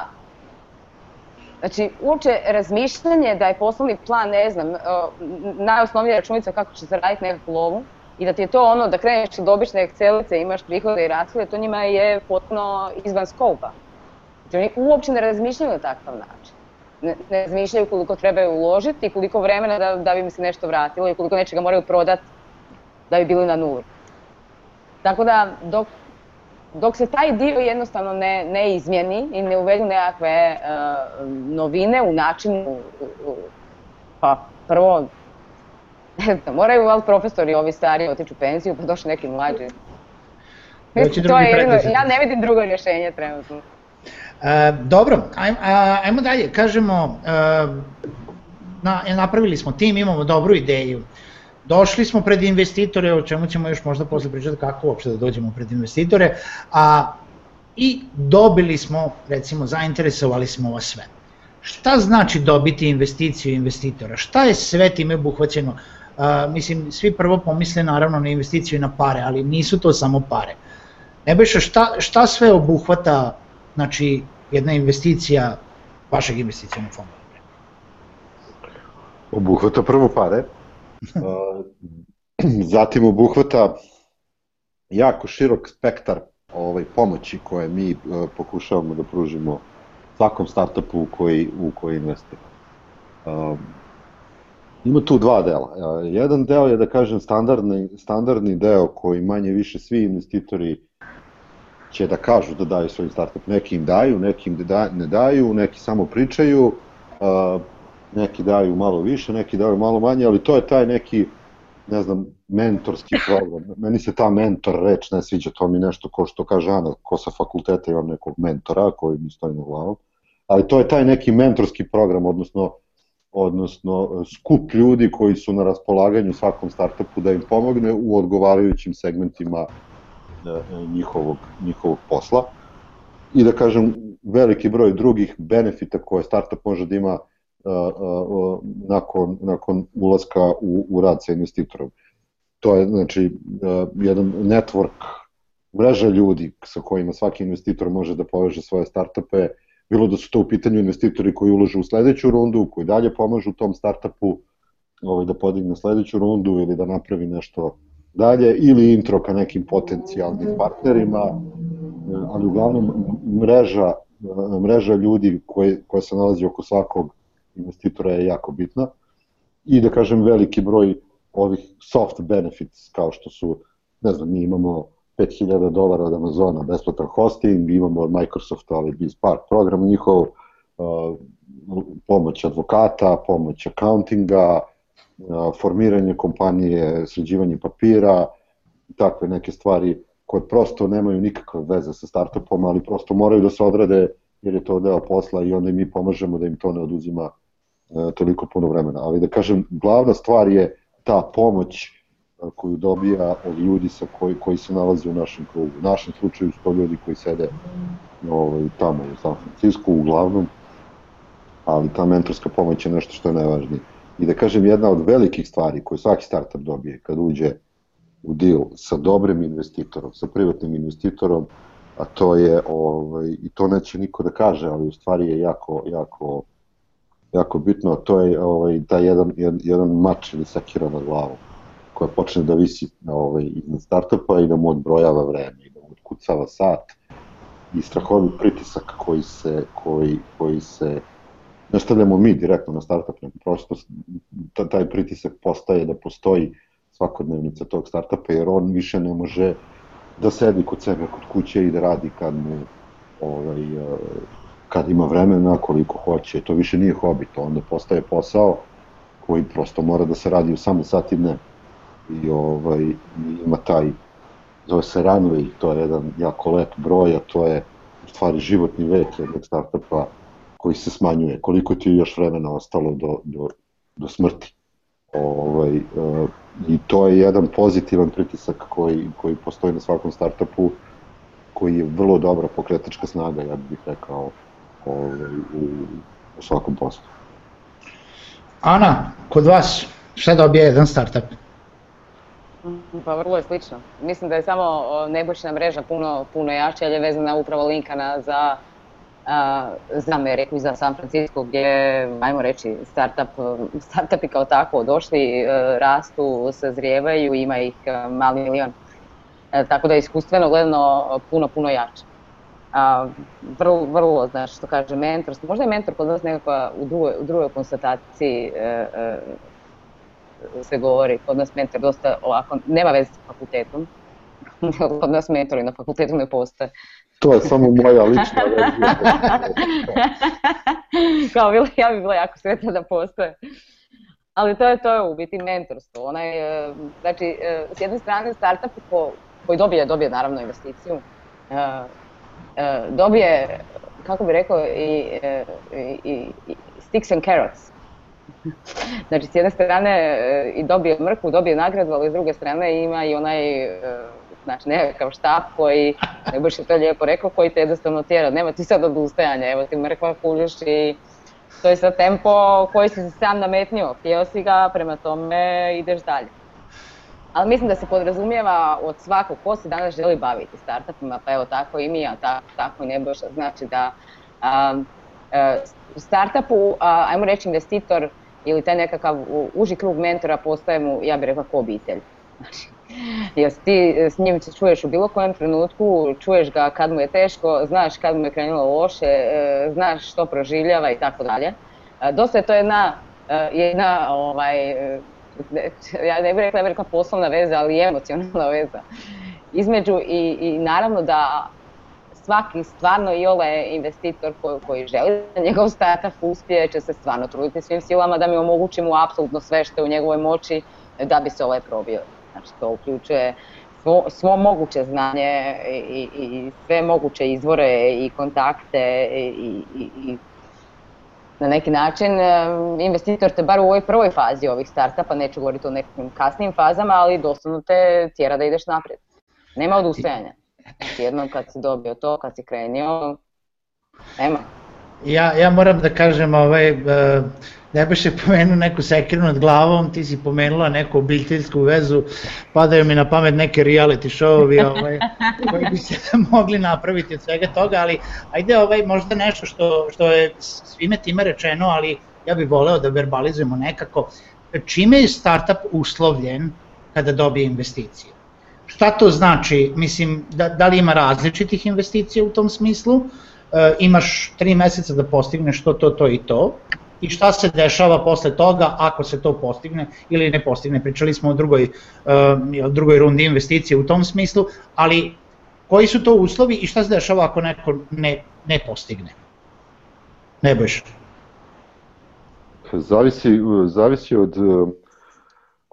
Znači, uopće razmišljanje da je poslovni plan, ne znam, najosnovnija računica kako će zaraditi nekakvu lovu i da ti je to ono da kreneš da obične Excelice, imaš prihode i rashode, to njima je potpuno izvan skopa. Znači, oni uopće ne razmišljaju na takav način. Ne, ne razmišljaju koliko trebaju uložiti i koliko vremena da, da bi mi se nešto vratilo i koliko nečega moraju prodati da bi bili na nuli. Tako da, dok dok se taj dio jednostavno ne, ne izmjeni i ne uvedu nekakve uh, novine u načinu, pa prvo, ne znam, moraju val profesori ovi stari otići u penziju, pa došli neki mlađi. to je jedno, ja ne vidim drugo rješenje trenutno. E, dobro, ajmo, ajmo dalje, kažemo, e, na, napravili smo tim, imamo dobru ideju. Došli smo pred investitore, o čemu ćemo još možda posle pričati kako uopšte da dođemo pred investitore, a i dobili smo, recimo, zainteresovali smo vas sve. Šta znači dobiti investiciju investitora? Šta je sve time obuhvaćeno? Uh, mislim, svi prvo pomisle naravno na investiciju i na pare, ali nisu to samo pare. Nebojša, šta, šta sve obuhvata znači, jedna investicija vašeg investicijalnog fonda? Obuhvata prvo pare, Zatim obuhvata jako širok spektar ovaj, pomoći koje mi pokušavamo da pružimo svakom startupu u koji, u koji investira. Ima tu dva dela. Jedan deo je, da kažem, standardni, standardni deo koji manje više svi investitori će da kažu da daju svoj startup. Neki im daju, neki im da, ne daju, neki samo pričaju, uh, neki daju malo više, neki daju malo manje, ali to je taj neki, ne znam, mentorski program. Meni se ta mentor reč ne sviđa, to mi nešto ko što kaže Ana, ko sa fakulteta imam nekog mentora koji mi stoji na glavu, ali to je taj neki mentorski program, odnosno odnosno skup ljudi koji su na raspolaganju svakom startupu da im pomogne u odgovarajućim segmentima e, njihovog, njihovog posla. I da kažem, veliki broj drugih benefita koje startup može da ima nakon, nakon ulaska u, u rad sa investitorom. To je znači jedan network, mreža ljudi sa kojima svaki investitor može da poveže svoje startupe, bilo da su to u pitanju investitori koji ulože u sledeću rundu, koji dalje pomažu tom startupu ovaj, da podigne sledeću rundu ili da napravi nešto dalje, ili intro ka nekim potencijalnim partnerima, ali uglavnom mreža, mreža ljudi koje, koje se nalazi oko svakog investitora je jako bitna. I da kažem veliki broj ovih soft benefits kao što su, ne znam, mi imamo 5000 dolara od Amazona besplatan hosting, imamo od Microsofta ovaj BizPark program njihov, uh, pomoć advokata, pomoć accountinga, formiranje kompanije, sređivanje papira, takve neke stvari koje prosto nemaju nikakve veze sa startupom, ali prosto moraju da se odrade jer je to deo posla i onda mi pomažemo da im to ne oduzima E, toliko puno vremena. Ali da kažem, glavna stvar je ta pomoć e, koju dobija od ljudi sa koji, koji se nalaze u našem krugu. U našem slučaju su to ljudi koji sede ovaj, tamo u San Francisco uglavnom, ali ta mentorska pomoć je nešto što je najvažnije. I da kažem, jedna od velikih stvari koju svaki startup dobije kad uđe u deal sa dobrim investitorom, sa privatnim investitorom, a to je, ovaj, i to neće niko da kaže, ali u stvari je jako, jako jako bitno, to je ovaj, taj jedan, jedan, jedan mač ili sekira na glavu koja počne da visi ovaj, iznad startupa i da mu odbrojava vreme i da mu odkucava sat i strahovni pritisak koji se, koji, koji se ne stavljamo mi direktno na startup, nego prosto taj pritisak postaje da postoji svakodnevnica tog startupa, jer on više ne može da sedi kod sebe, kod kuće i da radi kad mu ovaj, kad ima vremena, koliko hoće, to više nije hobi, to onda postaje posao koji prosto mora da se radi u samo sati dne. I ovaj, ima taj, zove se runway, to je jedan jako lep broj, a to je u stvari životni vek jednog startupa koji se smanjuje. Koliko ti je još vremena ostalo do, do, do smrti. Ovaj, uh, I to je jedan pozitivan pritisak koji, koji postoji na svakom startupu, koji je vrlo dobra pokretačka snaga, ja bih rekao, ovaj, u, u svakom poslu. Ana, kod vas šta dobija jedan startup? Pa vrlo je slično. Mislim da je samo Nebojšina mreža puno, puno jača, jer je vezana upravo linkana za, za Ameriku i za San Francisco, gdje, ajmo reći, startup, startupi kao tako došli, rastu, sazrijevaju, ima ih mali milion. E, tako da je iskustveno gledano puno, puno jače. A, vrlo, vrlo, znaš, što kaže mentorstvo, možda je mentor kod nas nekakva u drugoj, u drugoj konstataciji e, e, se govori, kod nas mentor dosta ovako, nema veze sa fakultetom, kod nas mentori na fakultetu ne postoje. To je samo moja lična verzija. Kao bila, ja bi bila jako sretna da postoje. Ali to je to je u biti mentorstvo. Onaj, znači, s jedne strane startup ko, koji dobije, dobije naravno investiciju, dobije, kako bi rekao, i, i, i sticks and carrots. Znači, s jedne strane e, i dobije mrkvu, dobije nagradu, ali s druge strane ima i onaj znači nekakav štap koji, ne baš je to lijepo rekao, koji te jednostavno tjera, nema ti sad odustajanja, evo ti mrkva kužiš i to je sad tempo koji si se sam nametnio, htio si ga, prema tome ideš dalje. Ali mislim da se podrazumijeva od svakog ko se danas želi baviti startupima, pa evo tako i mi, a tako, tako i Nebojša, znači da a, startupu, ajmo reći investitor, ili taj nekakav uži krug mentora postaje mu, ja bih rekla, ko obitelj. Znači, jer ti s njim se čuješ u bilo kojem trenutku, čuješ ga kad mu je teško, znaš kad mu je krenulo loše, e, znaš što proživljava i tako dalje. E, dosta je to jedna, e, jedna ovaj, ja ne bih rekla, rekla poslovna veza, ali emocionalna veza između i, i naravno da svaki stvarno i ole investitor koji, koji želi da njegov startup uspije će se stvarno truditi svim silama da mi omogućimo apsolutno sve što je u njegovoj moći da bi se ovaj probio. Znači to uključuje svo, svo moguće znanje i, i sve moguće izvore i kontakte i, i, i na neki način investitor te bar u ovoj prvoj fazi ovih startupa, neću govoriti o nekim kasnim fazama, ali doslovno te tjera da ideš naprijed. Nema odustajanja. Znači jednom kad si dobio to, kad si krenio, nema. Ja, ja moram da kažem, ovaj, ne baš je pomenuo neku sekiru nad glavom, ti si pomenula neku obiteljsku vezu, padaju mi na pamet neke reality showovi ovaj, koji bi se mogli napraviti od svega toga, ali ajde ovaj, možda nešto što, što je svime time rečeno, ali ja bih voleo da verbalizujemo nekako, čime je startup uslovljen kada dobije investicije? Šta to znači? Mislim, da, da li ima različitih investicija u tom smislu? E, imaš tri meseca da postigneš to, to, to i to. I šta se dešava posle toga ako se to postigne ili ne postigne? Pričali smo o drugoj, e, drugoj rundi investicije u tom smislu, ali koji su to uslovi i šta se dešava ako neko ne, ne postigne? Ne bojiš? Zavisi, zavisi od,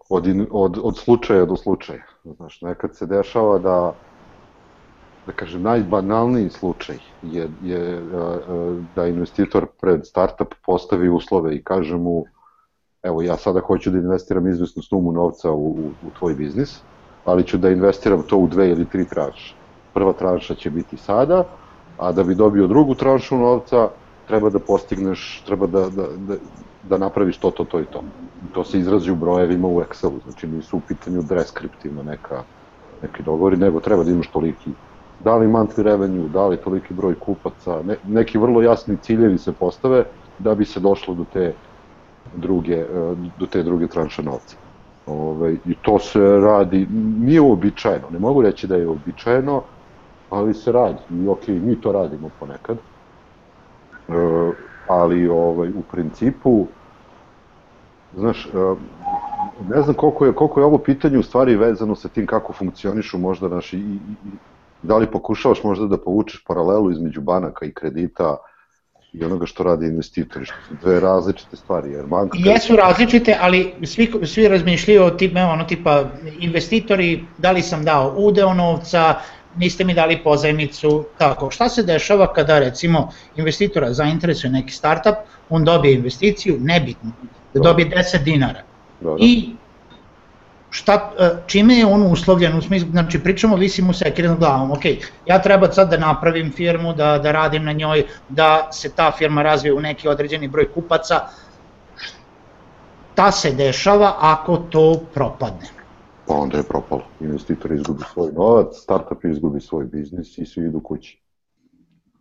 od, od, od slučaja do slučaja Znaš, nekad se dešava da, da kažem, najbanalniji slučaj je, je da investitor pred startup postavi uslove i kaže mu evo ja sada hoću da investiram izvesnu sumu novca u, u, u tvoj biznis, ali ću da investiram to u dve ili tri tranše. Prva tranša će biti sada, a da bi dobio drugu tranšu novca, treba da postigneš, treba da, da, da, da napraviš to, to, to i to. To se izrazi u brojevima u Excelu, znači nisu u pitanju deskriptivno neka, neki dogovori, nego treba da imaš toliki da li monthly revenue, da li toliki broj kupaca, ne, neki vrlo jasni ciljevi se postave da bi se došlo do te druge, e, do te druge tranše novca. Ove, I to se radi, nije uobičajeno, ne mogu reći da je uobičajeno, ali se radi i ok, mi to radimo ponekad. E, ali ovaj, u principu, znaš, e, ne znam koliko je, koliko je ovo pitanje u stvari vezano sa tim kako funkcionišu možda naši, i, i, da li pokušavaš možda da povučeš paralelu između banaka i kredita, i onoga što radi investitori, što su dve različite stvari. Jer banka... Jesu različite, ali svi, svi razmišljaju o tipe, ono tipa investitori, da li sam dao udeo novca, niste mi dali pozajmicu, tako. Šta se dešava kada recimo investitora zainteresuje neki startup, on dobije investiciju, nebitno, da dobije 10 dinara. Dobro. I šta, e, čime je on uslovljen, u smislu, znači pričamo visimo sekire nad glavom, ok, ja treba sad da napravim firmu, da, da radim na njoj, da se ta firma razvije u neki određeni broj kupaca, šta se dešava ako to propadne? Pa onda je propalo. Investitor izgubi svoj novac, startup izgubi svoj biznis i svi idu kući.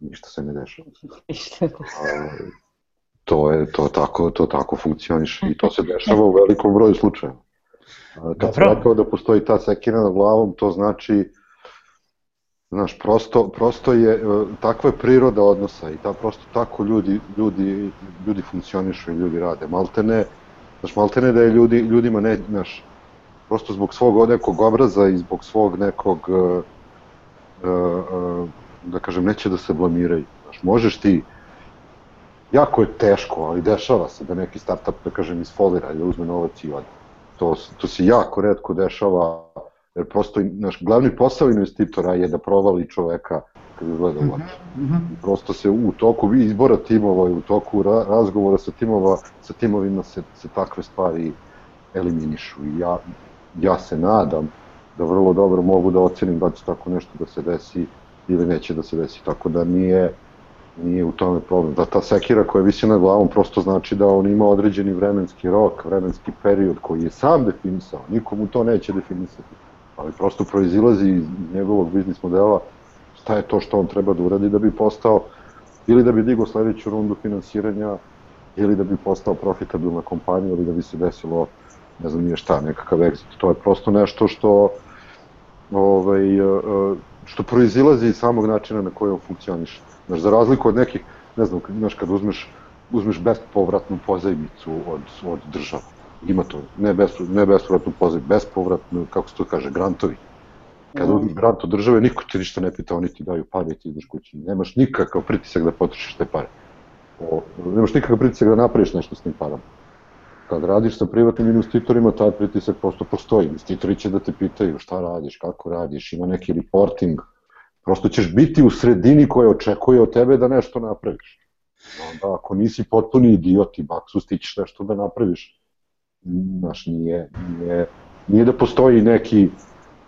Ništa se ne dešava. to je to tako to tako funkcioniše i to se dešava u velikom broju slučajeva. Kad sam rekao da postoji ta sekira nad glavom, to znači Znaš, prosto, prosto je, e, takva je priroda odnosa i ta, prosto tako ljudi, ljudi, ljudi funkcionišu i ljudi rade. Maltene, znaš, maltene da je ljudi, ljudima ne, znaš, prosto zbog svog nekog obraza i zbog svog nekog, uh, uh, da kažem, neće da se blamiraju. Znaš, možeš ti, jako je teško, ali dešava se da neki startup, da kažem, isfolira i da uzme novac i ode. To, to se jako redko dešava, jer prosto naš glavni posao investitora je da provali čoveka kad izgleda. Mm -hmm. Prosto se u toku izbora timova i u toku ra razgovora sa timova, sa timovima se, se takve stvari eliminišu i ja, ja se nadam da vrlo dobro mogu da ocenim da će tako nešto da se desi ili neće da se desi, tako da nije, nije u tome problem. Da ta sekira koja visi na glavom prosto znači da on ima određeni vremenski rok, vremenski period koji je sam definisao, nikomu to neće definisati ali prosto proizilazi iz njegovog biznis modela šta je to što on treba da uradi da bi postao ili da bi digao sledeću rundu finansiranja ili da bi postao profitabilna kompanija ili da bi se desilo ne znam nije šta, nekakav exit. To je prosto nešto što ovaj, e, e, što proizilazi iz samog načina na koji on funkcioniše. Znaš, za razliku od nekih, ne znam, znaš, kad uzmeš, uzmeš bespovratnu pozajmicu od, od država, ima to, ne, bez, ne bespovratnu poziv, bespovratnu, kako se to kaže, grantovi. Kada mm. uzmeš grant od države, niko te ništa ne pita, oni ti daju pare i ti ideš kući. Nemaš nikakav pritisak da potrošiš te pare. O, nemaš nikakav pritisak da napraviš nešto s tim parama. Kad radiš sa privatnim investitorima, taj pritisak prosto postoji. Investitori će da te pitaju šta radiš, kako radiš, ima neki reporting. Prosto ćeš biti u sredini koja očekuje od tebe da nešto napraviš. Onda ako nisi potpuni idiot i baksus, ti ćeš nešto da napraviš znaš, nije, nije, nije da postoji neki,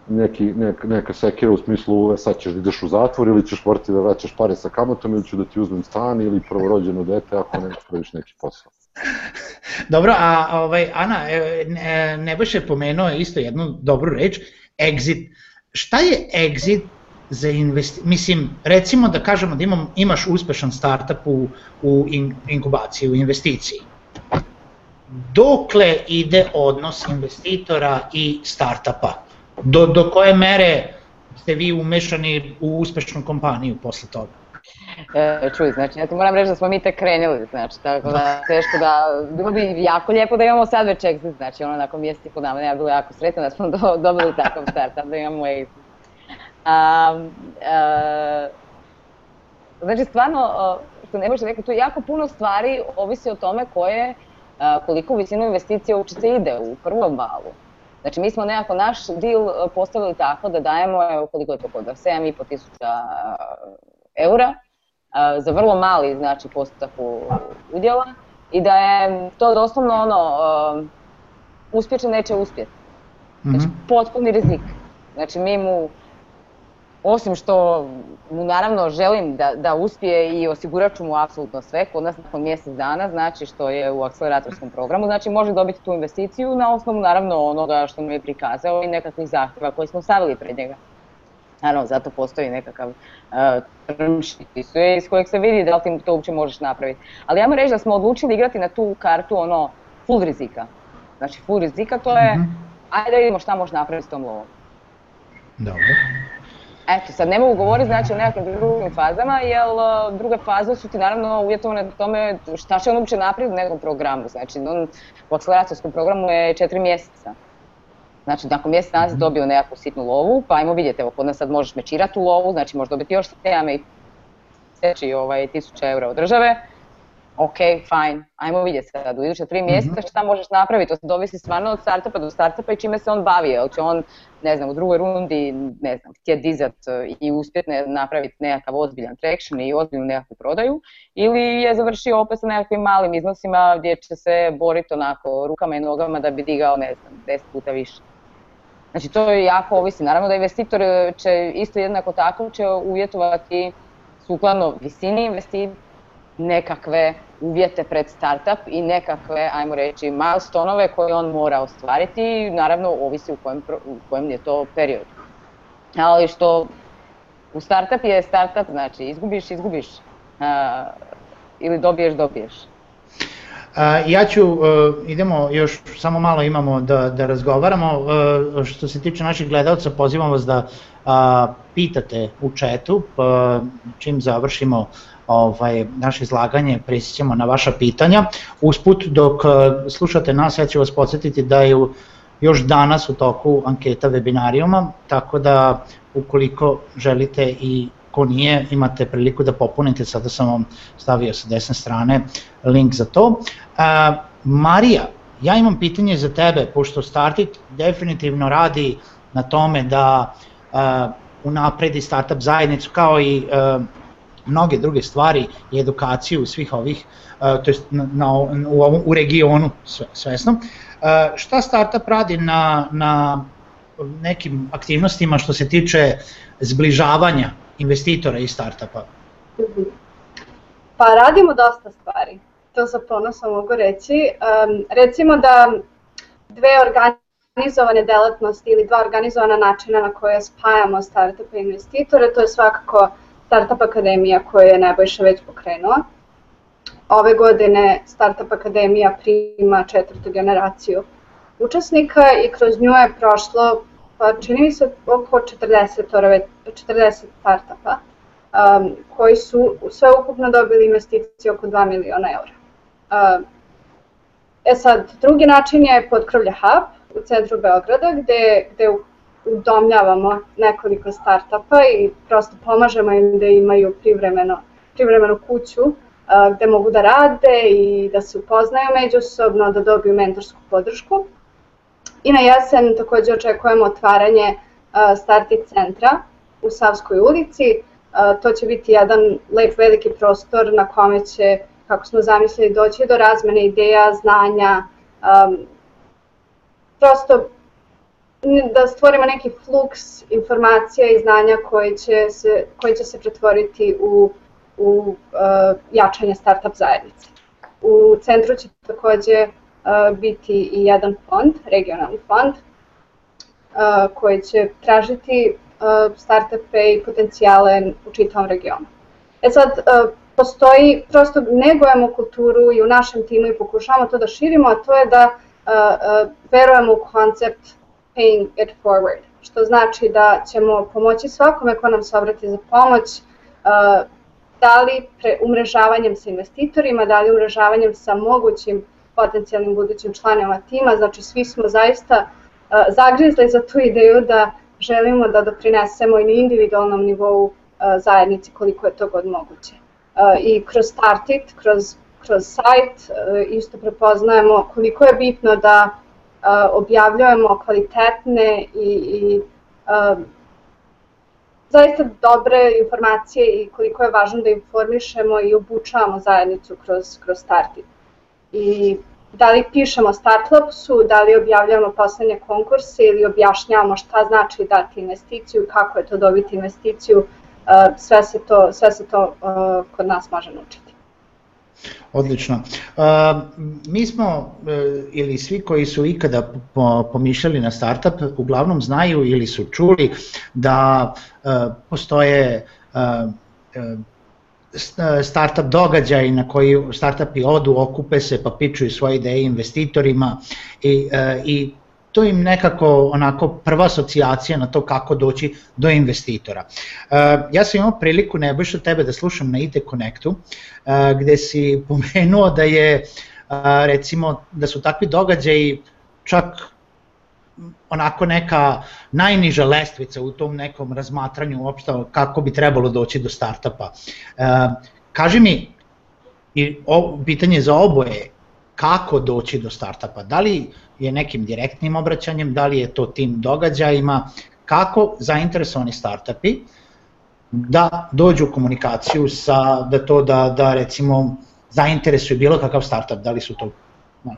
neki, neka, neka sekira u smislu e, sad ćeš da ideš u zatvor ili ćeš morati da vraćaš pare sa kamatom ili ću da ti uzmem stan ili prvorođeno dete ako ne praviš neki posao. Dobro, a ovaj, Ana, ne, Nebojš je pomenuo isto jednu dobru reč, exit. Šta je exit za investi... Mislim, recimo da kažemo da imam, imaš uspešan startup u, u in, inkubaciji, u investiciji dokle ide odnos investitora i startapa? Do, do koje mere ste vi umešani u uspešnu kompaniju posle toga? E, čuj, znači, ja ti moram reći da smo mi tek krenuli, znači, tako da, teško da, bilo bi jako lijepo da imamo sad već exit, znači, ono, nakon mjeseci po nama, ja bilo jako sretno da smo do, dobili takav start, da imamo exit. A, a, znači, stvarno, što ne može rekao, tu jako puno stvari ovisi o tome koje koliko visinu investicija uopće ide u prvom valu. Znači mi smo nekako naš deal postavili tako da dajemo, evo koliko je to kod 7,5 tisuća eura za vrlo mali znači postotak udjela i da je to doslovno ono uspjeće neće uspjeti. Znači mhm. potpuni rizik. Znači mi mu osim što mu naravno želim da, da uspije i osigurat ću mu apsolutno sve, kod nas nakon mjesec dana, znači što je u akceleratorskom programu, znači može dobiti tu investiciju na osnovu naravno onoga što mu je prikazao i nekakvih zahtjeva koje smo stavili pred njega. Naravno, zato postoji nekakav uh, iz kojeg se vidi da li ti to uopće možeš napraviti. Ali ja mu reći da smo odlučili igrati na tu kartu ono full rizika. Znači full rizika to je, mm -hmm. ajde da vidimo šta može napraviti s tom lovom. Dobro. Eto, sad ne mogu govoriti znači o nekakvim drugim fazama, jer uh, druge faze su ti naravno uvjetovane na tome šta će on uopće napraviti u nekom programu. Znači, on u akceleracijskom programu je četiri mjeseca. Znači, nakon mjesec dana si mhm. dobio nekakvu sitnu lovu, pa ajmo vidjeti, evo, kod nas sad možeš mečirati u lovu, znači možeš dobiti još 7 i ovaj, tisuća eura od države, ok, fine, ajmo vidjeti sad u iduće tri mjeseca mhm. šta možeš napraviti, to se dovisi stvarno od startupa do startupa i čime se on bavi, jel će on, ne znam, u drugoj rundi, ne znam, htjeti dizat e, i uspjeti napraviti nekakav ozbiljan traction i ozbiljnu nekakvu prodaju, ili je završio opet sa nekakvim malim iznosima gdje će se boriti onako rukama i nogama da bi digao, ne znam, deset puta više. Znači to je jako ovisi, naravno da investitor će isto jednako tako će uvjetovati sukladno visini investicije nekakve uvjete pred startup i nekakve, ajmo reći, milestonove koje on mora ostvariti i naravno ovisi u kojem, u kojem je to period. Ali što u startup je startup, znači izgubiš, izgubiš, uh, ili dobiješ, dobiješ. Ja ću, uh, idemo još samo malo imamo da, da razgovaramo, uh, što se tiče naših gledalca pozivam vas da pitate u četu, uh, čim završimo ovaj, naše izlaganje, prisjećamo na vaša pitanja. Usput dok slušate nas, ja ću vas podsjetiti da je još danas u toku anketa webinarijuma, tako da ukoliko želite i ko nije, imate priliku da popunite, sada sam vam stavio sa desne strane link za to. Uh, Marija, ja imam pitanje za tebe, pošto Startit definitivno radi na tome da uh, unapredi startup zajednicu kao i uh, mnoge druge stvari i edukaciju svih ovih, uh, to jest na, na, u, ovom, u regionu svesno. Uh, šta startup radi na, na nekim aktivnostima što se tiče zbližavanja investitora i startupa? Pa radimo dosta stvari, to sa ponosom mogu reći. Um, recimo da dve organizovane delatnosti ili dva organizovana načina na koje spajamo startupe i investitore, to je svakako Startup Akademija koju je Nebojša već pokrenula. Ove godine Startup Akademija prima četvrtu generaciju učesnika i kroz nju je prošlo pa čini mi se oko 40, 40 startupa um, koji su sve ukupno dobili investicije oko 2 miliona eura. Um, e sad, drugi način je Podkrovlja Hub u centru Beograda gde, gde udomljavamo nekoliko startupa i prosto pomažemo im da imaju privremeno, privremenu kuću uh, gde mogu da rade i da se upoznaju međusobno, da dobiju mentorsku podršku. I na jesen takođe očekujemo otvaranje Startit centra u Savskoj ulici. To će biti jedan lep veliki prostor na kome će, kako smo zamislili, doći do razmene ideja, znanja, prosto da stvorimo neki fluks informacija i znanja koji će se, koji će se pretvoriti u, u uh, jačanje startup zajednice. U centru će takođe biti i jedan fond, regionalni fond, koji će tražiti startupe i potencijale u čitavom regionu. E sad, postoji, prosto negujemo kulturu i u našem timu i pokušavamo to da širimo, a to je da verujemo u koncept paying it forward, što znači da ćemo pomoći svakome ko nam se obrati za pomoć, da li pre umrežavanjem sa investitorima, da li umrežavanjem sa mogućim potencijalnim budućim članima tima, znači svi smo zaista zagrizli za tu ideju da želimo da doprinesemo i na individualnom nivou zajednici koliko je to god moguće. I kroz Startit, kroz, kroz sajt isto prepoznajemo koliko je bitno da objavljujemo kvalitetne i, i zaista dobre informacije i koliko je važno da informišemo i obučavamo zajednicu kroz, kroz Startit i da li pišemo startlapsu, da li objavljamo poslednje konkurse ili objašnjavamo šta znači dati investiciju, kako je to dobiti investiciju, uh, sve se to, sve se to uh, kod nas može naučiti. Odlično. Uh, mi smo, ili svi koji su ikada pomišljali na startup, uglavnom znaju ili su čuli da postoje startup događaj na koji startupi odu, okupe se pa pičuju svoje ideje investitorima i, e, i to im nekako onako prva asocijacija na to kako doći do investitora. E, ja sam imao priliku Nebojša tebe da slušam na IT Connectu e, gde si pomenuo da je recimo da su takvi događaji čak onako neka najniža lestvica u tom nekom razmatranju uopšte kako bi trebalo doći do startupa. E, kaži mi, i o, pitanje za oboje, kako doći do startupa? Da li je nekim direktnim obraćanjem, da li je to tim događajima, kako zainteresovani startupi da dođu u komunikaciju sa, da to da, da recimo zainteresuju bilo kakav startup, da li su to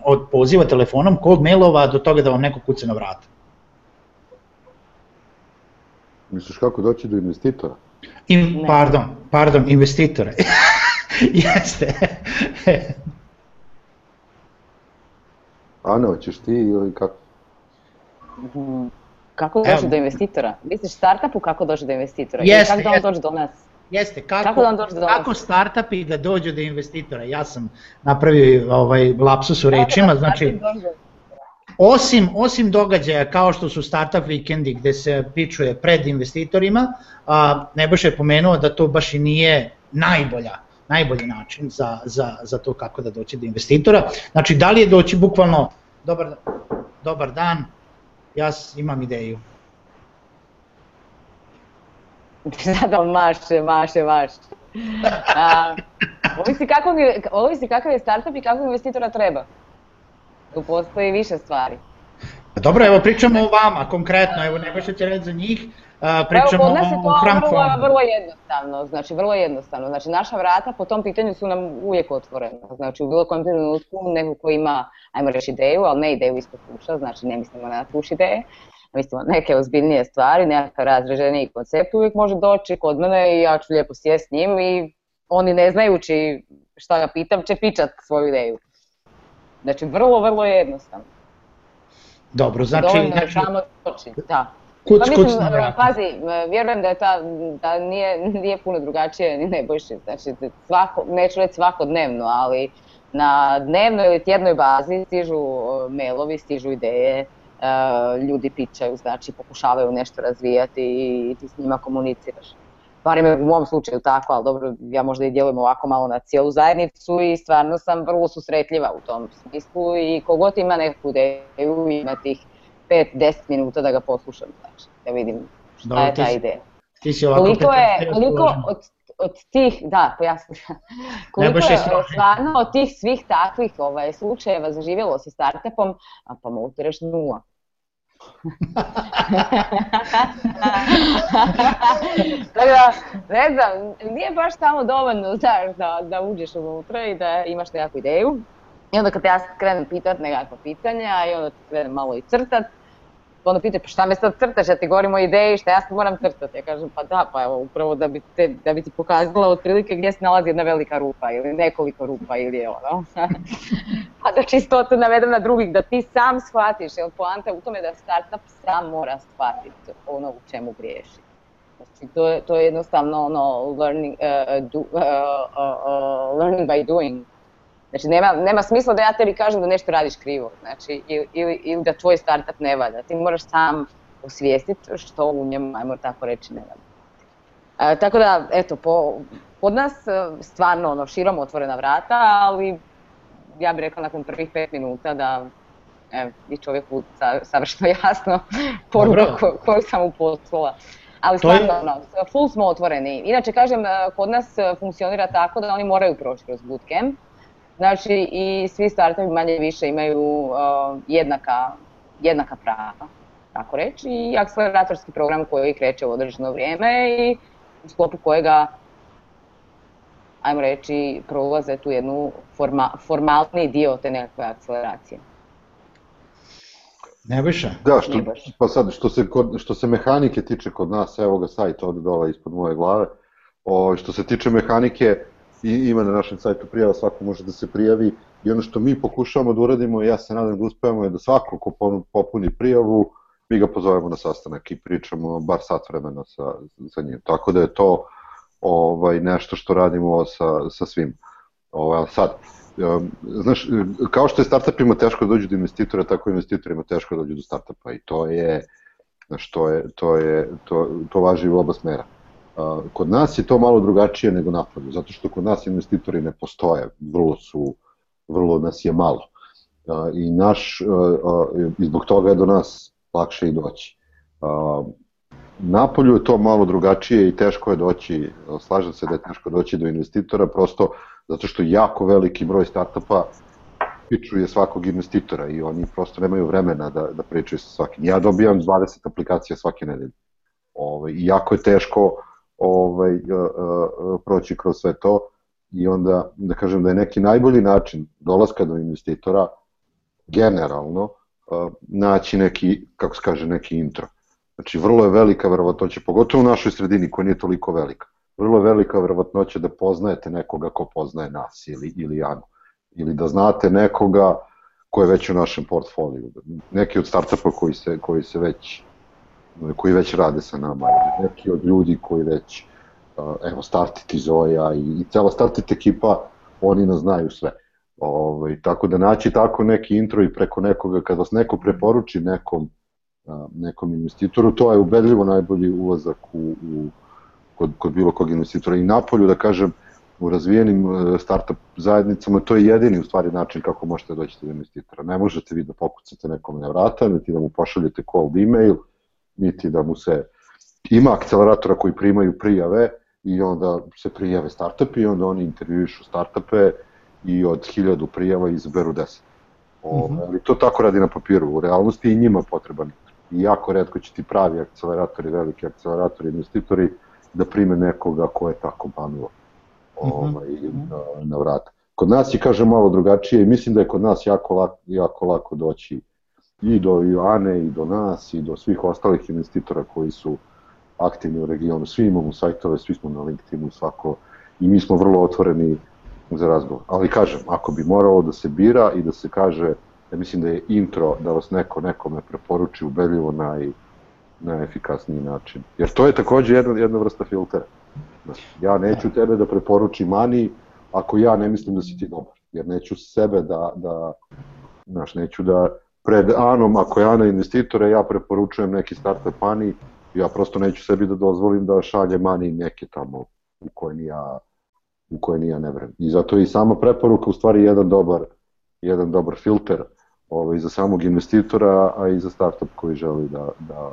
od poziva telefonom, kod mailova do toga da vam neko kuca na vrata. Misliš kako doći do investitora? In, pardon, pardon, investitore. Jeste. Ana, hoćeš ti ili kako? Mhm. Kako doći do investitora? Misliš startupu kako doći do investitora? Jeste, kako da on dođe do nas? Jeste, kako, Kako da on dođe do nas? kako startupi da dođu do investitora? Ja sam napravio ovaj lapsus u rečima, znači osim, osim događaja kao što su startup vikendi gde se pičuje pred investitorima, a, Nebojša je pomenuo da to baš i nije najbolja najbolji način za, za, za to kako da doći do investitora. Znači, da li je doći bukvalno, dobar, dobar dan, ja imam ideju. Sada maše, maše, maše. A, ovisi, kakav je, ovisi kakav je startup i kakvog investitora treba. Tu postoji više stvari. Pa Dobro, evo pričamo o vama konkretno, evo Nebojša će reći za njih, Evo, pričamo je o to Frank vrlo, vrlo jednostavno, znači vrlo jednostavno. Znači naša vrata po tom pitanju su nam uvijek otvorena. Znači u bilo kojem trenutku neko ko ima, ajmo reći ideju, ali ne ideju ispod kuća, znači ne mislimo na tuš ideje, mislimo neke ozbiljnije stvari, nekakav razreženiji koncept, uvijek može doći kod mene i ja ću lijepo sjest s njim i oni ne znajući šta ga pitam će pičat svoju ideju. Znači vrlo, vrlo jednostavno. Dobro, znači, Dovoljno znači samo doći, da. kuc, Pa kuc mislim, na vrata. pazi, vjerujem da je ta, da nije, nije puno drugačije ni Nebojši, znači svako, neću reći svakodnevno, ali na dnevnoj ili tjednoj bazi stižu mailovi, stižu ideje, e, ljudi pičaju, znači pokušavaju nešto razvijati i ti s njima komuniciraš. Barem je u mom slučaju tako, ali dobro, ja možda i djelujem ovako malo na cijelu zajednicu i stvarno sam vrlo susretljiva u tom smislu i kogod ima neku ideju, ima tih 5-10 minuta da ga poslušam, znači, da vidim šta Dobro, je ta ideja. Ti si ovako Koliko je, koliko od, od tih, da, pojasni, koliko je stvarno od tih svih takvih ovaj, slučajeva zaživjelo sa startupom, a pa mogu ti reći nula. Tako da, ne znam, nije baš samo dovoljno znaš, da, da uđeš unutra i da imaš nekakvu ideju. I onda kad ja krenem pitat nekakva pitanja i onda krenem malo i crtat, onda pita pa šta me sad crtaš, ja ti govorim o ideji, šta ja sad moram crtati. Ja kažem pa da, pa evo upravo da bi, te, da bi ti pokazala otprilike gdje se nalazi jedna velika rupa ili nekoliko rupa ili ono. a da čisto to navedem na drugih, da ti sam shvatiš, jer poanta je u tome da startup sam mora shvatiti ono u čemu griješi. Znači, to je, to je jednostavno ono learning, uh, do, uh, uh, uh, learning by doing. Znači, nema, nema smisla da ja tebi kažem da nešto radiš krivo, znači, ili, ili, ili da tvoj startup ne valja. Ti moraš sam osvijestiti što u njemu, ajmo tako reći, ne valja. E, tako da, eto, po, kod nas e, stvarno ono, širom otvorena vrata, ali ja bih rekla nakon prvih pet minuta da evo, i čovjeku sa, savršeno jasno poruka ko, koju sam mu poslala. Ali To je- stvarno, ono, full smo otvoreni. Inače, kažem, e, kod nas e, funkcionira tako da oni moraju proći kroz bootcamp. Znači, i svi startupi manje više imaju uh, jednaka, jednaka prava, tako reći, i akceleratorski program koji kreće u određeno vrijeme i u sklopu kojega, ajmo reći, prolaze tu jednu forma, formalni dio te nekakve akceleracije. Nebojša? Da, što, pa sad, što se, kod, što se mehanike tiče kod nas, evo ga sajt ovde dole ispod moje glave, o, što se tiče mehanike, i, ima na našem sajtu prijava, svako može da se prijavi i ono što mi pokušavamo da uradimo, ja se nadam da uspevamo, je da svako ko popuni prijavu, mi ga pozovemo na sastanak i pričamo bar sat vremena sa, sa njim. Tako da je to ovaj nešto što radimo sa, sa svim. Ovaj, sad, znaš, kao što je startupima teško da dođu do investitora, tako i investitorima teško da dođu do startupa i to je, znaš, to, je, to, je, to, to važi u oba smera. Kod nas je to malo drugačije nego napolju, zato što kod nas investitori ne postoje, vrlo su, vrlo nas je malo. I naš, i zbog toga je do nas lakše i doći. Napolju je to malo drugačije i teško je doći, slažem se da je teško doći do investitora, prosto zato što jako veliki broj startupa pičuje svakog investitora i oni prosto nemaju vremena da, da pričaju sa svakim. Ja dobijam 20 aplikacija svake nedelje. Ovaj, I jako je teško ovaj, uh, uh, proći kroz sve to i onda da kažem da je neki najbolji način dolaska do investitora generalno uh, naći neki, kako se kaže, neki intro. Znači, vrlo je velika verovatnoća, pogotovo u našoj sredini koja nije toliko velika. vrlo velika verovatnoća da poznajete nekoga ko poznaje nas ili, ili Anu. Ili da znate nekoga ko je već u našem portfoliju. Neki od startupa koji se, koji se već koji već rade sa nama, neki od ljudi koji već, evo, Startit Zoja i, i cela Startit ekipa, oni nas znaju sve. Ovaj, tako da naći tako neki intro i preko nekoga, kad vas neko preporuči nekom, nekom investitoru, to je ubedljivo najbolji ulazak u, u kod, kod bilo kog investitora. I napolju, da kažem, u razvijenim startup zajednicama, to je jedini u stvari način kako možete doći do investitora. Ne možete vi da pokucate nekom na vrata, niti da mu pošaljete cold email, niti da mu se... Ima akceleratora koji primaju prijave i onda se prijave startupi i onda oni intervjuišu startupe i od hiljadu prijava izberu deset. O, mm -hmm. Ali to tako radi na papiru, u realnosti i njima potreban. I jako redko će ti pravi akceleratori, veliki akceleratori, investitori da prime nekoga ko je tako pamilo mhm. ovaj, mm -hmm. na, na vrata. Kod nas je, kažem, malo drugačije i mislim da je kod nas jako lako, jako lako doći i do Joane i do nas i do svih ostalih investitora koji su aktivni u regionu. Svi imamo sajtove, svi smo na LinkedInu, svako i mi smo vrlo otvoreni za razgovor. Ali kažem, ako bi moralo da se bira i da se kaže, ja mislim da je intro da vas neko nekome preporuči ubedljivo naj, najefikasniji način. Jer to je takođe jedna, jedna vrsta filtera. Ja neću tebe da preporučim Ani ako ja ne mislim da si ti dobar. Jer neću sebe da, da znaš, neću da pred Anom, ako je Ana investitore, ja preporučujem neki startup Ani, ja prosto neću sebi da dozvolim da šalje Ani neke tamo u koje ni ja u koje ni ja ne vrem. I zato je i sama preporuka u stvari jedan dobar, jedan dobar filter ovaj, za samog investitora, a i za startup koji želi da, da,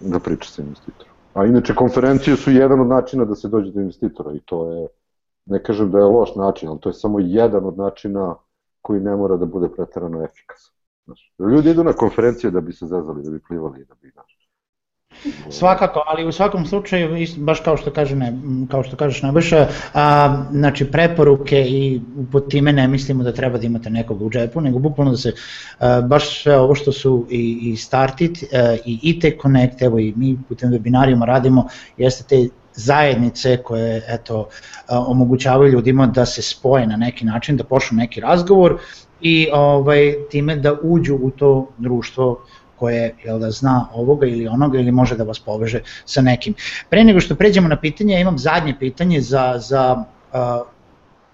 da priča sa investitorom. A inače, konferencije su jedan od načina da se dođe do investitora i to je, ne kažem da je loš način, ali to je samo jedan od načina koji ne mora da bude pretarano efikasan. Znači, ljudi idu na konferencije da bi se zezali, da bi plivali, da bi, znaš, Svakako, ali u svakom slučaju, baš kao što, kaže ne, kao što kažeš Nebojša, a, znači preporuke i po time ne mislimo da treba da imate nekog u džepu, nego bukvalno da se a, baš sve ovo što su i, i Startit a, i IT Connect, evo i mi putem webinarijuma radimo, jeste te zajednice koje eto, omogućavaju ljudima da se spoje na neki način, da počnu neki razgovor i ovaj, time da uđu u to društvo koje jel da, zna ovoga ili onoga ili može da vas poveže sa nekim. Pre nego što pređemo na pitanje, imam zadnje pitanje za, za uh,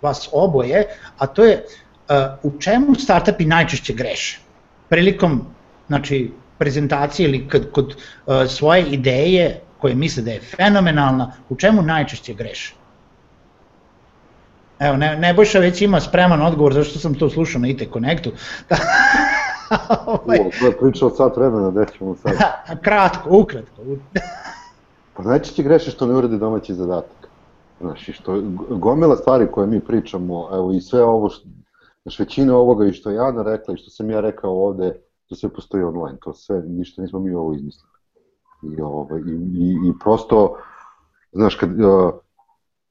vas oboje, a to je uh, u čemu startupi najčešće greše? Prilikom znači, prezentacije ili kad, kod uh, svoje ideje koje misle da je fenomenalna, u čemu najčešće greše? Evo, ne, Nebojša već ima spreman odgovor zašto sam to slušao na IT Connectu. ovaj... to je priča od sat vremena, gde ćemo sad? Kratko, ukratko. pa najčešće greši što ne uradi domaći zadatak. Znaš, i što gomila stvari koje mi pričamo, evo i sve ovo, što, znaš, većina ovoga i što je Jana rekla i što sam ja rekao ovde, to sve postoji online, to sve, ništa nismo mi ovo izmislili. I, ovo, i, i, i prosto, znaš, kad, uh,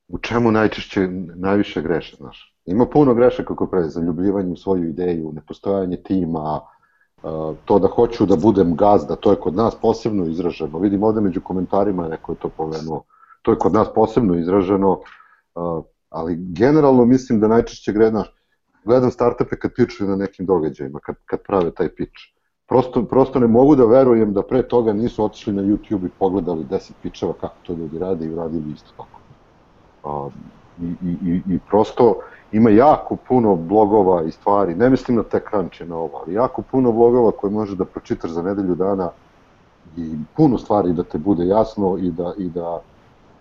u čemu najčešće, najviše greše, znaš. Ima puno grešaka koje pravi, zaljubljivanje u svoju ideju, nepostojanje tima, to da hoću da budem gazda, to je kod nas posebno izraženo. Vidim ovde među komentarima neko je to pomenuo. To je kod nas posebno izraženo, ali generalno mislim da najčešće gledaš, gledam startupe kad pičuju na nekim događajima, kad, kad prave taj pitch. Prosto, prosto ne mogu da verujem da pre toga nisu otišli na YouTube i pogledali 10 pičeva kako to ljudi rade i uradili isto tako. i, i, i, I prosto ima jako puno blogova i stvari, ne mislim na TechCrunch na ovo, ali jako puno blogova koje možeš da pročitaš za nedelju dana i puno stvari da te bude jasno i da, i da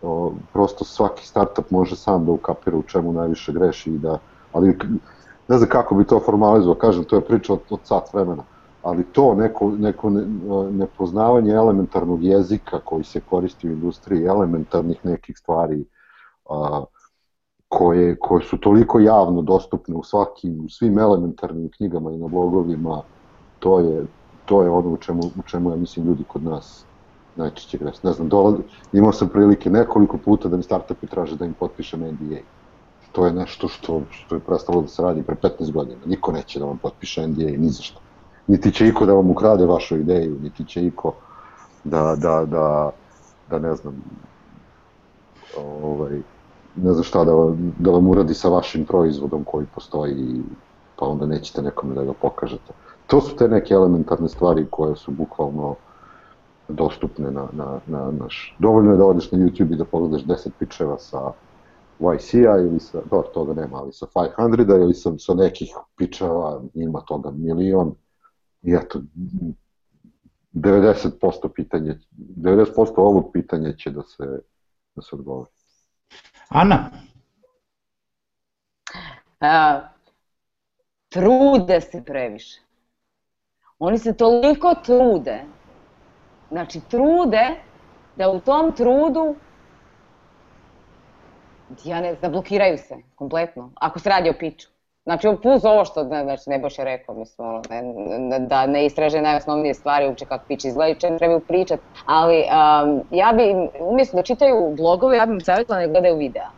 o, prosto svaki startup može sam da ukapira u čemu najviše greši i da, ali ne znam kako bi to formalizovao, kažem, to je priča od, od sat vremena, ali to neko, neko ne, nepoznavanje elementarnog jezika koji se koristi u industriji, elementarnih nekih stvari, a, koje, koje su toliko javno dostupne u svakim, u svim elementarnim knjigama i na blogovima, to je, to je ono u čemu, u čemu ja mislim ljudi kod nas najčešće greš. Ne znam, dolaz, imao sam prilike nekoliko puta da mi startupi traže da im potpišem NDA. To je nešto što, što je prestalo da se radi pre 15 godina. Niko neće da vam potpiše NDA, ni za što. Niti će iko da vam ukrade vašu ideju, niti će iko da, da, da, da ne znam, ovaj, ne znam šta da, da vam uradi sa vašim proizvodom koji postoji, pa onda nećete nekome da ga pokažete. To su te neke elementarne stvari koje su bukvalno dostupne na, na, na naš... Dovoljno je da odeš na YouTube i da pogledaš 10 pičeva sa YC-a ili sa, dobro, toga nema, ali sa 500-a ili sa, sa nekih pičeva, ima toga milion. I eto, 90% pitanja, 90% ovog pitanja će da se, da se odgovori. Ana? A, trude se previše. Oni se toliko trude, znači trude da u tom trudu ja ne, zablokiraju se kompletno, ako se radi o piču. Znači, plus ovo što ne, znači, Nebojša rekao, mislim, ono, ne, da ne istraže najosnovnije stvari, uče kako pić izgleda i čemu trebaju pričat, ali um, ja bi, umjesto da čitaju blogove, ja bih savjetila da ne gledaju videa.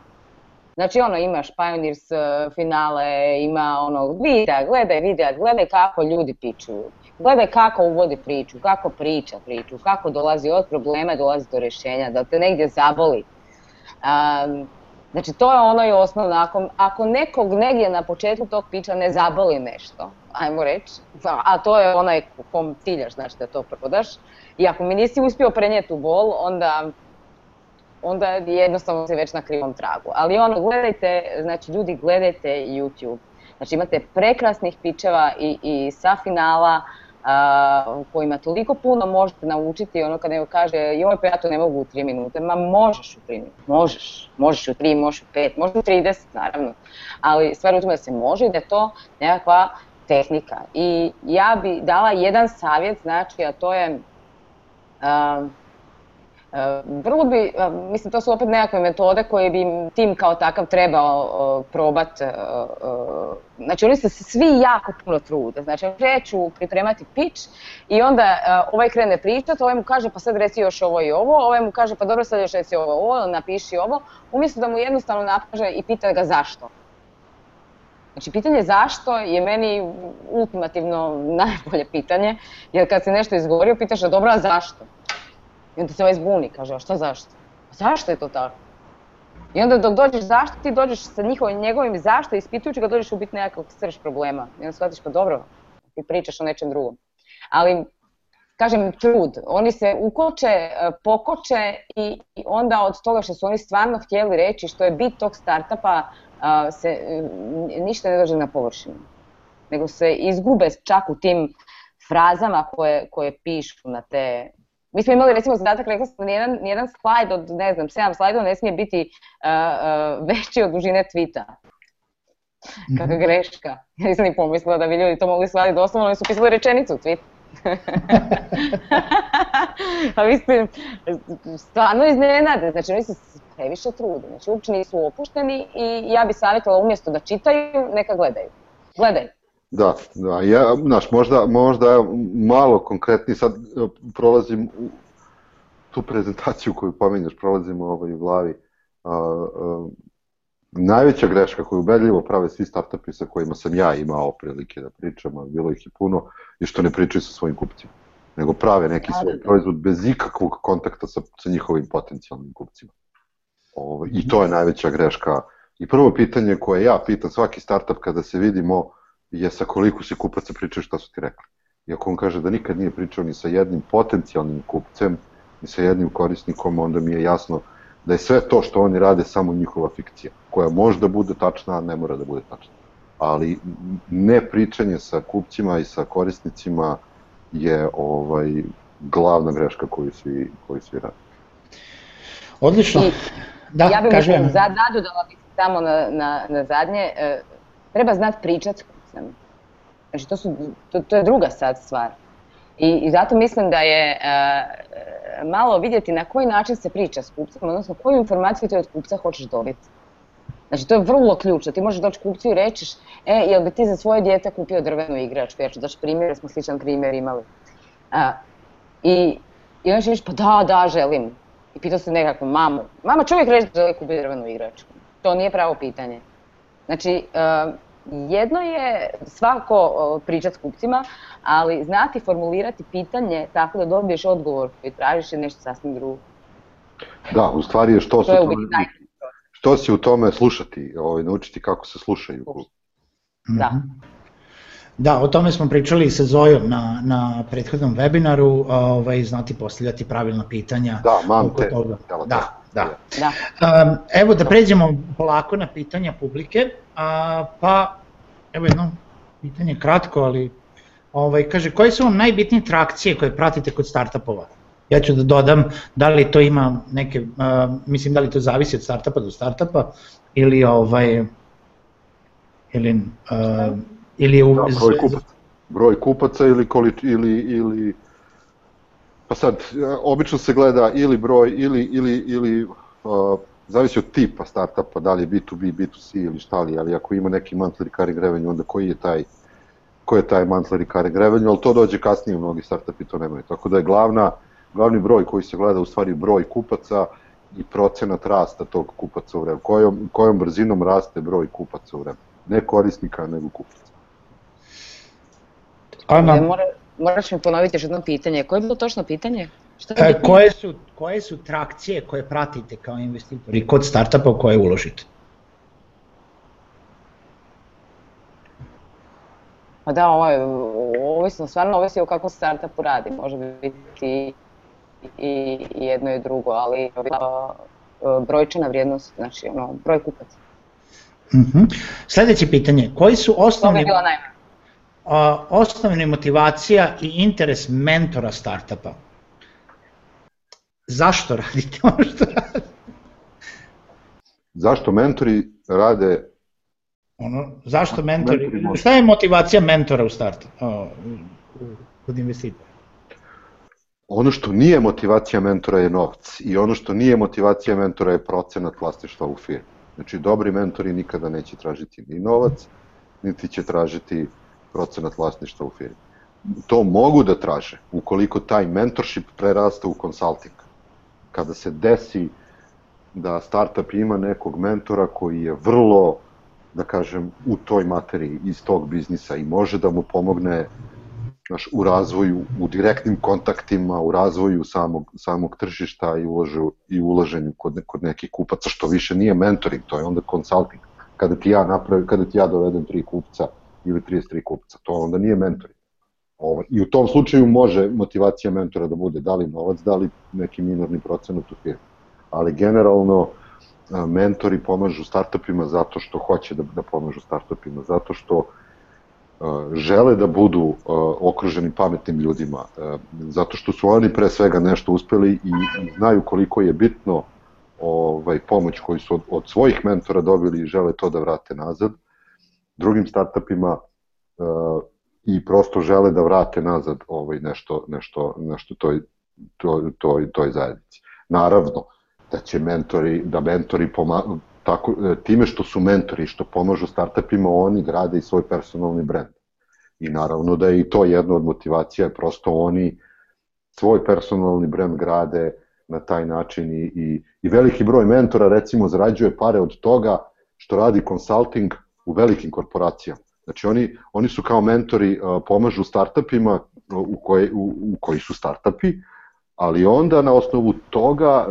Znači, ono, imaš Pioneers uh, finale, ima ono, videa, gledaj videa, gledaj kako ljudi pičuju. Gledaj kako uvodi priču, kako priča priču, kako dolazi od problema, dolazi do rešenja, da te negdje zaboli. Um, Znači, to je ono i osnovno. Ako, ako nekog negdje na početku tog pića ne zaboli nešto, ajmo reći, a to je onaj kom ciljaš, znači da to prodaš, i ako mi nisi uspio prenijeti u bol, onda, onda jednostavno si već na krivom tragu. Ali ono, gledajte, znači ljudi gledajte YouTube. Znači imate prekrasnih pičeva i, i sa finala, u kojima toliko puno možete naučiti, ono kad neko kaže joj pa ja to ne mogu u 3 minute, ma možeš u 3 minute, možeš, možeš u 3, možeš u 5, možeš u 30 naravno, ali stvar u tome da se može i da je to nekakva tehnika. I ja bi dala jedan savjet, znači, a to je E, vrlo bi, e, mislim, to su opet nekakve metode koje bi tim kao takav trebao probati. E, znači, oni se svi jako puno trude. Znači, kreću pripremati pitch i onda ovaj krene pričati, ovaj mu kaže pa sad reci još ovo i ovo, ovaj mu kaže pa dobro sad još reci ovo, ovo, napiši ovo, umjesto da mu jednostavno napaže i pita ga zašto. Znači, pitanje zašto je meni ultimativno najbolje pitanje, jer kad se nešto izgovorio, pitaš da dobro, a zašto? I onda se ovaj zbuni, kaže, a šta zašto? A zašto je to tako? I onda dok dođeš zašto, ti dođeš sa njihovim, njegovim zašto, ispitujući ga dođeš u biti nekakvog srž problema. I onda shvatiš, pa dobro, ti pričaš o nečem drugom. Ali, kažem, trud. Oni se ukoče, e, pokoče i, onda od toga što su oni stvarno htjeli reći, što je bit tog startupa, se ništa ne dođe na površinu. Nego se izgube čak u tim frazama koje, koje pišu na te Mi smo imali recimo zadatak, rekla sam, nijedan, nijedan slajd od, ne znam, 7 slajdova ne smije biti uh, uh, veći od dužine tvita. Kakva mm -hmm. greška. Ja nisam ni pomislila da bi ljudi to mogli shvatiti doslovno, oni su pisali rečenicu tweet. A vi ste stvarno iznenade, znači oni se previše trude, znači uopće nisu opušteni i ja bi savjetovala umjesto da čitaju, neka gledaju. Gledaju. Da, da, ja, znaš, možda, možda malo konkretni, sad e, prolazim u tu prezentaciju koju pominješ, prolazim ovaj, u glavi. A, a, najveća greška koju ubedljivo prave svi startupi sa kojima sam ja imao prilike da pričam, a bilo ih i puno, je što ne pričaju sa svojim kupcima, nego prave neki svoj da. proizvod bez ikakvog kontakta sa, sa njihovim potencijalnim kupcima. Ovo, ovaj, I to je najveća greška. I prvo pitanje koje ja pitam svaki startup kada se vidimo, je sa koliko si kupaca pričao šta su ti rekli. I ako on kaže da nikad nije pričao ni sa jednim potencijalnim kupcem, ni sa jednim korisnikom, onda mi je jasno da je sve to što oni rade samo njihova fikcija, koja možda bude tačna, a ne mora da bude tačna. Ali ne pričanje sa kupcima i sa korisnicima je ovaj glavna greška koju svi, koju svi rade. Odlično. I, da, ja bih kažem. Zadodala bih samo na, na, na zadnje, e, treba znati pričati sam. Znači, to, su, to, to je druga sad stvar. I, I zato mislim da je e, malo vidjeti na koji način se priča s kupcem, odnosno koju informaciju ti od kupca hoćeš dobiti. Znači, to je vrlo ključno. Ti možeš doći kupcu i rećiš, e, jel bi ti za svoje dijete kupio drvenu igračku? Ja ću daći primjer, smo sličan primjer imali. A, I, i on će reći, pa da, da, želim. I pitao se nekako mamu. Mama čovjek reći da želi kupiti drvenu igračku. To nije pravo pitanje. Znači, uh, jedno je svako pričati s kupcima, ali znati formulirati pitanje tako da dobiješ odgovor koji tražiš je nešto sasvim drugo. Da, u stvari je što, to je tome, što se u tome slušati, ovaj, naučiti kako se slušaju. Da. Mhm. Da, o tome smo pričali sa Zojom na, na prethodnom webinaru, ovaj, znati postavljati pravilna pitanja. Da, mam te. Toga. Da, da. da. Um, evo da pređemo polako na pitanja publike, a, pa evo jedno pitanje kratko, ali ovaj, kaže, koje su vam najbitnije trakcije koje pratite kod startupova? Ja ću da dodam da li to ima neke, uh, mislim da li to zavisi od startupa do startupa ili ovaj ili uh, ili u... da, broj kupaca. Broj kupaca ili količ, ili ili pa sad obično se gleda ili broj ili ili ili uh, zavisi od tipa startupa, da li je B2B, B2C ili šta li, ali ako ima neki monthly recurring revenue, onda koji je taj ko je taj monthly recurring revenue, ali to dođe kasnije, mnogi startupi to nemaju. Tako da je glavna, glavni broj koji se gleda u stvari broj kupaca i procenat rasta tog kupaca u vremenu. Kojom, kojom brzinom raste broj kupaca u vremenu. Ne korisnika, nego kupaca. Ana. E, mora, moraš mi ponoviti još jedno pitanje. Koje je bilo točno pitanje? Šta je e, koje, su, koje su trakcije koje pratite kao investitori kod startupa u koje uložite? Pa da, ovo je, ovisno, stvarno ovisi o kakvom startupu radi, može biti i jedno i drugo, ali brojčana vrijednost, znači ono, broj kupaca. Uh mhm. -huh. Sledeće pitanje, koji su osnovni... To bila a, osnovna motivacija i interes mentora startupa. Zašto radite ono što radite? Zašto mentori rade ono, zašto mentori, mentori šta je motivacija mentora u startu, kod investitora? Ono što nije motivacija mentora je novac i ono što nije motivacija mentora je procenat vlasništva u firmi. Znači, dobri mentori nikada neće tražiti ni novac, niti će tražiti procenat vlasništva u firmi. To mogu da traže ukoliko taj mentorship prerasta u consulting. Kada se desi da startup ima nekog mentora koji je vrlo, da kažem, u toj materiji, iz tog biznisa i može da mu pomogne znaš, u razvoju, u direktnim kontaktima, u razvoju samog, samog tržišta i, uložu, i ulaženju kod, kod nekih kupaca, što više nije mentoring, to je onda consulting. Kada ti ja napravim, kada ti ja dovedem tri kupca ili 33 kupca. To onda nije mentori. Ovo, I u tom slučaju može motivacija mentora da bude da li novac, da li neki minorni procenut u firmi. Ali generalno mentori pomažu startupima zato što hoće da, da pomažu startupima, zato što žele da budu okruženi pametnim ljudima, zato što su oni pre svega nešto uspeli i, i znaju koliko je bitno ovaj, pomoć koju su od, od svojih mentora dobili i žele to da vrate nazad drugim startupima uh, i prosto žele da vrate nazad ovaj nešto nešto nešto toj toj toj toj zajednici. Naravno da će mentori da mentori pomažu tako e, time što su mentori što pomažu startupima oni grade i svoj personalni brend. I naravno da je i to jedna od motivacija, prosto oni svoj personalni brend grade na taj način i, i, i veliki broj mentora recimo zarađuje pare od toga što radi consulting u velikim korporacijama. Znači oni, oni su kao mentori, pomažu startupima u, koje, u, u koji su startupi, ali onda na osnovu toga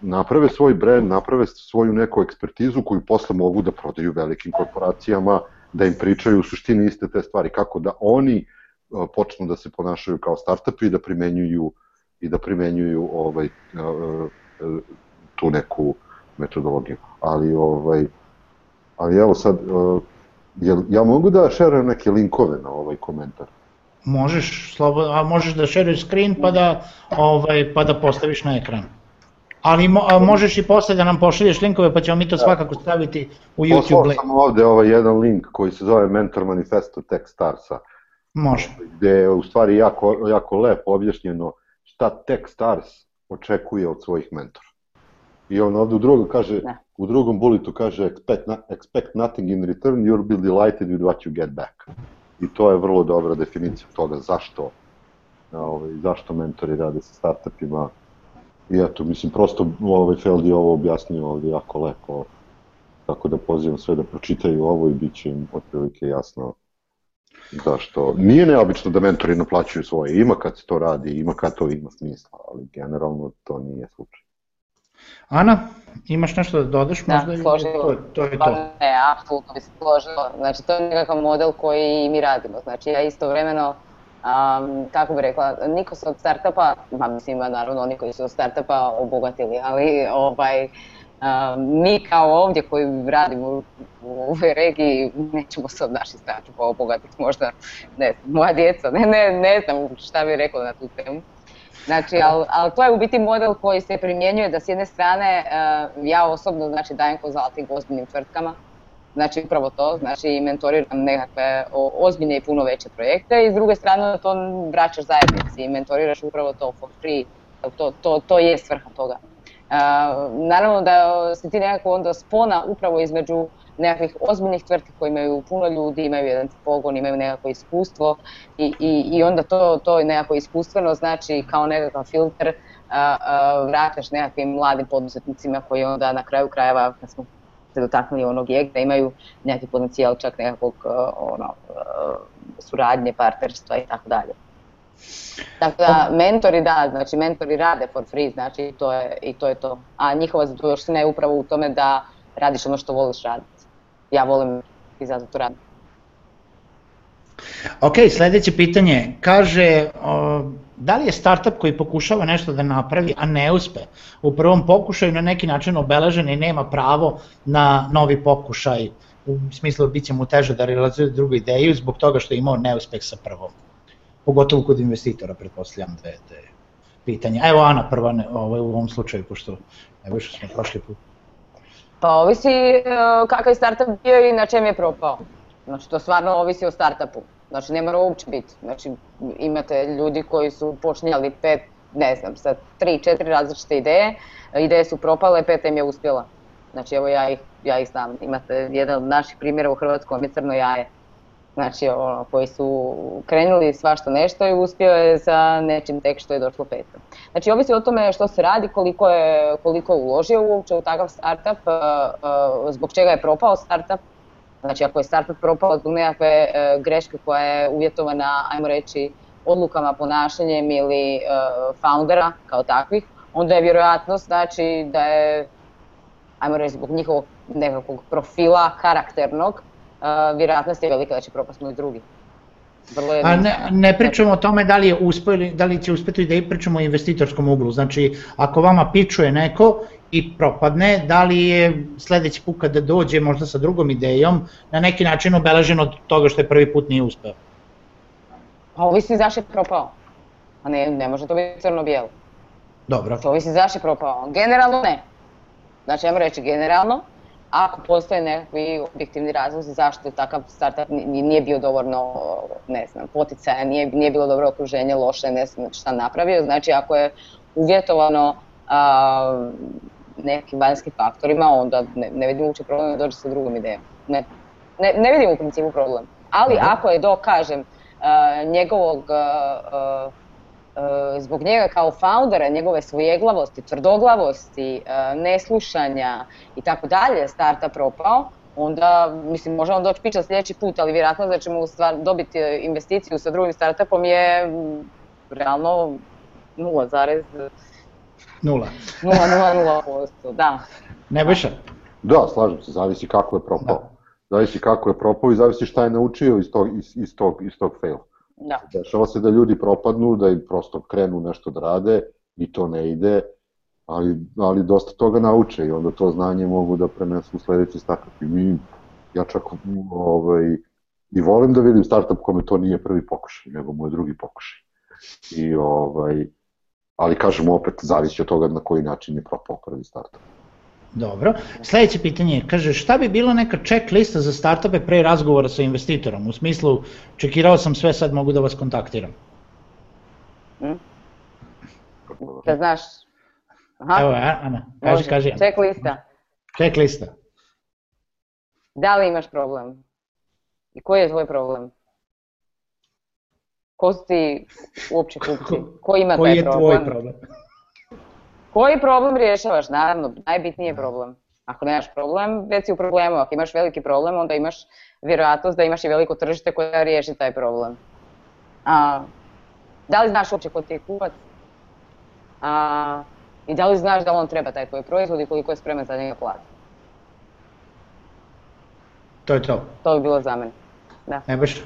naprave svoj brand, naprave svoju neku ekspertizu koju posle mogu da prodaju velikim korporacijama, da im pričaju u suštini iste te stvari, kako da oni počnu da se ponašaju kao startupi i da primenjuju i da primenjuju ovaj tu neku metodologiju. Ali ovaj ali evo sad, uh, jel, ja mogu da šerujem neke linkove na ovaj komentar? Možeš, slobodno, a možeš da šeruješ screen pa da, ovaj, pa da postaviš na ekran. Ali mo, a možeš i posle da nam pošalješ linkove pa ćemo mi to da. svakako staviti u YouTube. Poslao sam ovde ovaj jedan link koji se zove Mentor Manifesto Techstarsa. Može. Gde je u stvari jako, jako lepo objašnjeno šta Techstars očekuje od svojih mentora. I on ovde u drugom kaže, ne. u drugom bulitu kaže expect, na, expect nothing in return, you'll be delighted with what you get back. I to je vrlo dobra definicija toga zašto ovaj, zašto mentori rade sa startupima. I eto, mislim, prosto ovaj Feld je ovo objasnio ovde jako lepo, tako da pozivam sve da pročitaju ovo i bit će im otprilike jasno zašto. Nije neobično da mentori naplaćuju svoje, ima kad se to radi, ima kad to ima smisla, ali generalno to nije slučaj. Ana, imaš nešto da dodaš da, možda? Složilo. To, to je to. Ne, apsolutno bi se složila. Znači, to je nekakav model koji mi radimo. Znači, ja istovremeno, um, kako bih rekla, niko se od startupa, ma mislim naravno oni koji su od startupa obogatili, ali ovaj, um, mi kao ovdje koji radimo u, u ovoj regiji nećemo se od naših startupa obogatiti, možda ne moja djeca, ne, ne, ne znam šta bih rekla na tu temu. Znači, ali al to je u biti model koji se primjenjuje da s jedne strane uh, ja osobno znači, dajem konzulting ozbiljnim tvrtkama, znači upravo to, znači mentoriram nekakve ozbiljne i puno veće projekte i s druge strane to vraćaš zajednici i mentoriraš upravo to for free, to, to, to je svrha toga. Uh, naravno da si ti nekako onda spona upravo između nekakvih ozbiljnih tvrtki koji imaju puno ljudi, imaju jedan pogon, imaju nekako iskustvo i, i, i onda to, to nekako iskustveno znači kao nekakav filter a, a, vrataš nekakvim mladim poduzetnicima koji onda na kraju krajeva, kad smo se dotaknuli onog da imaju neki potencijal čak nekakvog ono, suradnje, partnerstva i tako dalje. Tako da, mentori da, znači mentori rade for free, znači to je, i to je to. A njihova zadovoljština je upravo u tome da radiš ono što voliš raditi ja volim i zato to radim. Ok, sledeće pitanje. Kaže, o, da li je startup koji pokušava nešto da napravi, a ne uspe, u prvom pokušaju na neki način obeležen i nema pravo na novi pokušaj, u smislu bit će mu teže da realizuje drugu ideju zbog toga što je imao neuspeh sa prvom. Pogotovo kod investitora, pretpostavljam da je, da je pitanje. Evo Ana prva ne, ovaj, u ovom slučaju, pošto evo što smo prošli put. Pa ovisi uh, kakav je startup bio i na čem je propao. Znači to stvarno ovisi o startupu. Znači ne mora uopće biti. Znači imate ljudi koji su počinjali pet, ne znam, sa tri, četiri različite ideje, ideje su propale, peta im je uspjela. Znači evo ja ih, ja ih znam, imate jedan od naših primjera u Hrvatskom je Crno jaje znači ono, koji su krenuli svašta nešto i uspio je sa nečim tek što je došlo peto. Znači ovisi o tome što se radi, koliko je, koliko je uložio uopće u takav startup, uh, uh, zbog čega je propao startup, znači ako je startup propao zbog nekakve uh, greške koja je uvjetovana, ajmo reći, odlukama, ponašanjem ili foundera kao takvih, onda je vjerojatnost znači da je, ajmo reći, zbog njihovog nekakvog profila karakternog, vjerojatnost je velika da će propasti moj drugi. Vrlo A ne, ne pričamo o tome da li, je uspio, da li će uspeti da i pričamo o investitorskom uglu. Znači, ako vama pičuje neko i propadne, da li je sledeći put kada dođe možda sa drugom idejom na neki način obeležen od toga što je prvi put nije uspeo? Pa ovisi zašto je propao. A ne, ne može to biti crno-bijelo. Dobro. To ovisi zašto je propao. Generalno ne. Znači, ja reći generalno, ako postoje nekakvi objektivni razlozi zašto takav startup nije bio dovoljno, ne znam, poticaja, nije, nije bilo dobro okruženje, loše, ne znam šta napravio, znači ako je uvjetovano a, nekim vanjskim faktorima, onda ne, ne vidim uopće problem da dođe sa drugom idejom. Ne, ne, ne vidim u principu problem. Ali ako je do, kažem, a, njegovog a, zbog njega kao foundera, njegove svojeglavosti, tvrdoglavosti, eh, neslušanja i tako dalje starta propao, onda, mislim, možemo doći pića sljedeći put, ali vjerojatno da ćemo stvar, dobiti eh, investiciju sa drugim startupom je mm, realno 0, 0. 0,00%, da. Ne više? Da, slažem se, zavisi kako je propao. Da. Zavisi kako je propao i zavisi šta je naučio iz tog, iz, iz tog, iz tog faila. Da. Dešava se da ljudi propadnu, da im prosto krenu nešto da rade i to ne ide, ali, ali dosta toga nauče i onda to znanje mogu da prenesu u sledeći startup. I mi, ja čak ovaj, i volim da vidim startup kome to nije prvi pokušaj, nego mu je drugi pokušaj. I, ovaj, ali kažem opet, zavisi od toga na koji način je propao prvi startup. Dobro. Sledeće pitanje je, kaže, šta bi bila neka checklista za startupe pre razgovora sa investitorom? U smislu, čekirao sam sve, sad mogu da vas kontaktiram. Hmm? Da znaš. Aha. Evo, Ana, kaži, Može. kaži. Checklista. Checklista. Da li imaš problem? I koji je tvoj problem? Ko su ti uopće kupci? Ko ima taj problem? Koji je tvoj problem? Koji problem rješavaš? Naravno, najbitniji je problem. Ako nemaš problem, već si u problemu. Ako imaš veliki problem, onda imaš vjerojatnost da imaš i veliko tržište koje riješi taj problem. A, da li znaš uopće ko ti je kupac? A, I da li znaš da on treba taj tvoj proizvod i koliko je spreman za njega platiti. To je to. To bi bilo za mene. Da. Ne baš?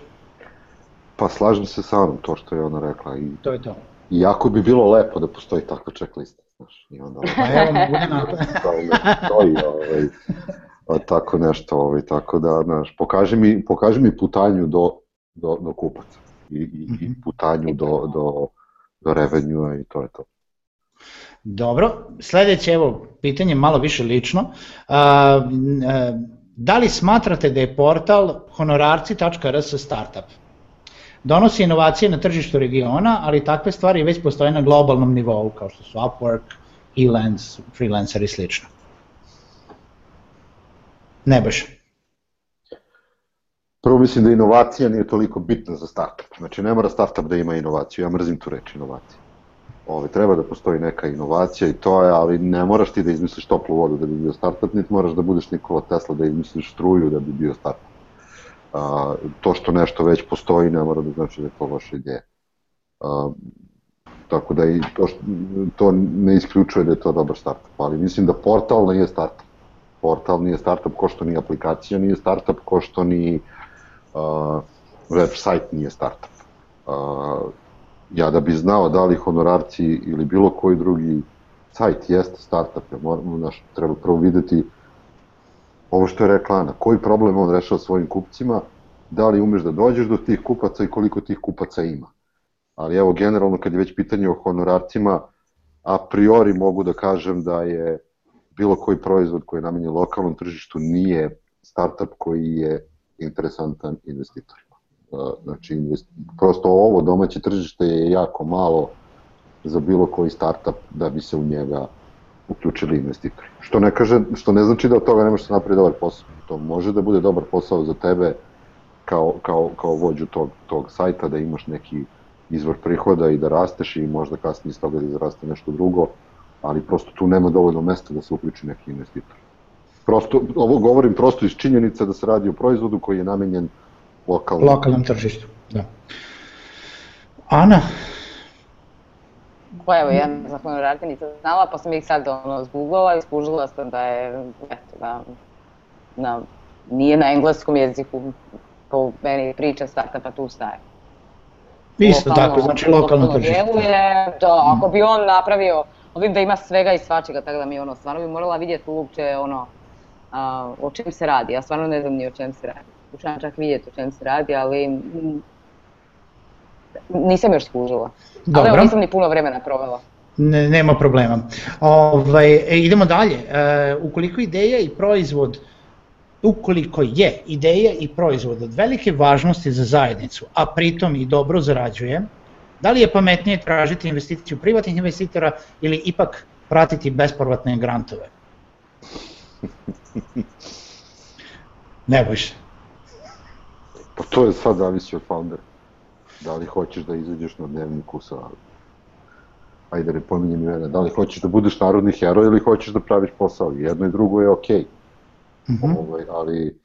Pa slažem se sa onom to što je ona rekla. I, to je to. Iako bi bilo lepo da postoji takva checklista. Znaš, i onda... Pa evo, na to. stoji, ovaj, tako nešto, ovaj, tako da, znaš, pokaži mi, pokaži mi putanju do, do, do kupaca i, i, i mhm. putanju do, do, do revenue i to je to. Dobro, sledeće evo pitanje malo više lično. A, a, da li smatrate da je portal honorarci.rs startup? Donosi inovacije na tržištu regiona, ali takve stvari već postoje na globalnom nivou, kao što su Upwork, Elance, Freelancer i slično. Ne baš. Prvo mislim da inovacija nije toliko bitna za startup. Znači ne mora startup da ima inovaciju, ja mrzim tu reč inovacija. Ove, treba da postoji neka inovacija i to je, ali ne moraš ti da izmisliš toplu vodu da bi bio startup, niti moraš da budeš Nikola Tesla da izmisliš struju da bi bio startup. A, to što nešto već postoji ne mora da znači da je to loša ideja. A, tako da i to, što, to ne isključuje da je to dobar startup, ali mislim da portal nije startup. Portal nije startup ko što ni aplikacija nije startup, ko što ni uh, website nije startup. Uh, ja da bi znao da li honorarci ili bilo koji drugi sajt jeste startup, ja moram, znaš, treba prvo videti ovo što je rekla Ana, koji problem on rešava svojim kupcima, da li umeš da dođeš do tih kupaca i koliko tih kupaca ima. Ali evo, generalno, kad je već pitanje o honorarcima, a priori mogu da kažem da je bilo koji proizvod koji je namenjen lokalnom tržištu nije startup koji je interesantan investitor. Znači, prosto ovo domaće tržište je jako malo za bilo koji startup da bi se u njega uključili investitori. Što ne, kaže, što ne znači da od toga ne može se napraviti dobar posao. To može da bude dobar posao za tebe kao, kao, kao vođu tog, tog sajta, da imaš neki izvor prihoda i da rasteš i možda kasnije iz toga da izraste nešto drugo, ali prosto tu nema dovoljno mesta da se uključi neki investitor. Prosto, ovo govorim prosto iz činjenica da se radi o proizvodu koji je namenjen lokalnom, lokalnom tržištu. Da. Ana? Pa evo, ja za honorarke nisam znala, pa sam ih sad ono, zgooglala i skužila sam da je, eto, da, na, nije na engleskom jeziku, po meni priča starta, pa tu staje. Isto lokalno, tako, znači lokalno tržište. Da, ako bi on napravio, vidim da ima svega i svačega, tako da mi ono, stvarno bi morala vidjeti uopće ono, a, o čem se radi, ja stvarno ne znam ni o čem se radi pokušavam čak vidjeti o čem se radi, ali nisam još skužila. Dobro. Ali nisam ni puno vremena provela. Ne, nema problema. Ovaj, e, idemo dalje. E, ukoliko ideja i proizvod ukoliko je ideja i proizvod od velike važnosti za zajednicu, a pritom i dobro zarađuje, da li je pametnije tražiti investiciju privatnih investitora ili ipak pratiti bespovratne grantove? Ne boj se. Pa to je sad zavisi od foundera. Da li hoćeš da izađeš na dnevniku sa ajde ne pominjem imena, da li hoćeš da budeš narodni heroj ili hoćeš da praviš posao, jedno i drugo je okej. Okay. Mm -hmm. ovaj, ali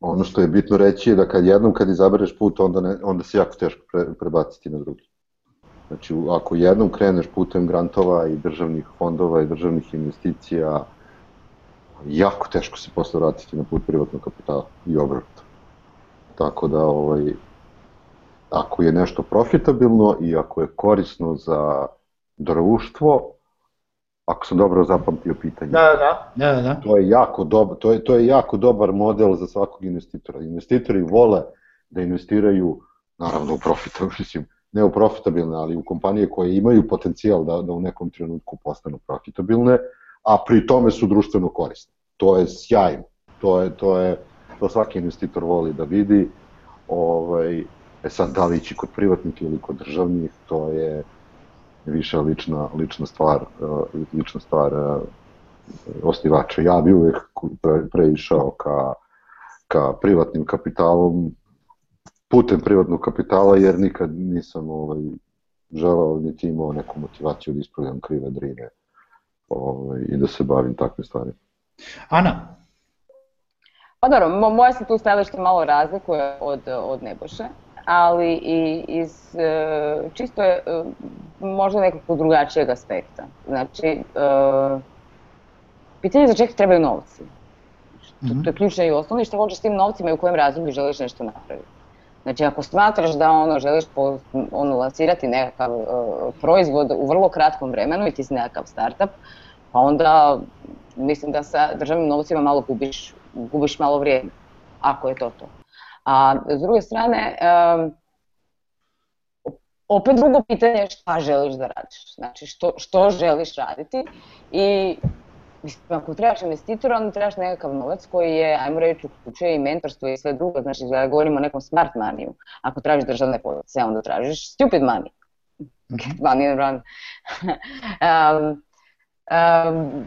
ono što je bitno reći je da kad jednom kad izabereš put, onda, ne, onda se jako teško pre, prebaciti na drugi. Znači, ako jednom kreneš putem grantova i državnih fondova i državnih investicija, jako teško se posle vratiti na put privatnog kapitala i obrnuto. Tako da, ovaj, ako je nešto profitabilno i ako je korisno za društvo, ako sam dobro zapamtio pitanje. Da, da, da, da. To je jako dobar, to je to je jako dobar model za svakog investitora. Investitori vole da investiraju naravno u profitabilne, mislim, ne u profitabilne, ali u kompanije koje imaju potencijal da da u nekom trenutku postanu profitabilne, a pri tome su društveno korisni. To je sjajno. To je, to je, to svaki investitor voli da vidi. Ovaj, e sad, da li ići kod privatnika ili kod državnih, to je više lična, lična stvar, eh, lična stvar eh, osnivača. Ja bi uvek pre, preišao ka, ka privatnim kapitalom, putem privatnog kapitala, jer nikad nisam ovaj, želao niti imao neku motivaciju da ispravljam krive drine ovaj, i da se bavim takve stvari. Ana? Pa dobro, moje se tu stajalište malo razlikuje od, od Neboše. ali i iz e, čisto je e, možda nekog drugačijeg aspekta. Znači, e, pitanje je za čega trebaju novci. To, to je mhm. ključno i osnovno što hoćeš s tim novcima i u kojem razdoblju želiš nešto napraviti. Znači, ako smatraš da ono, želiš po, ono, lansirati nekakav uh, proizvod u vrlo kratkom vremenu i ti si nekakav startup, pa onda mislim da sa državnim novcima malo gubiš, gubiš malo vrijeme, ako je to to. A s druge strane, opet drugo pitanje je šta želiš da radiš, znači što, što želiš raditi i Mislim, ako trebaš investitora, onda trebaš nekakav novac koji je, ajmo reći, uključuje i mentorstvo i sve drugo, znači da govorimo o nekom smart maniju. Ako tražiš državne pozicije, onda tražiš stupid money. Get money and run. um,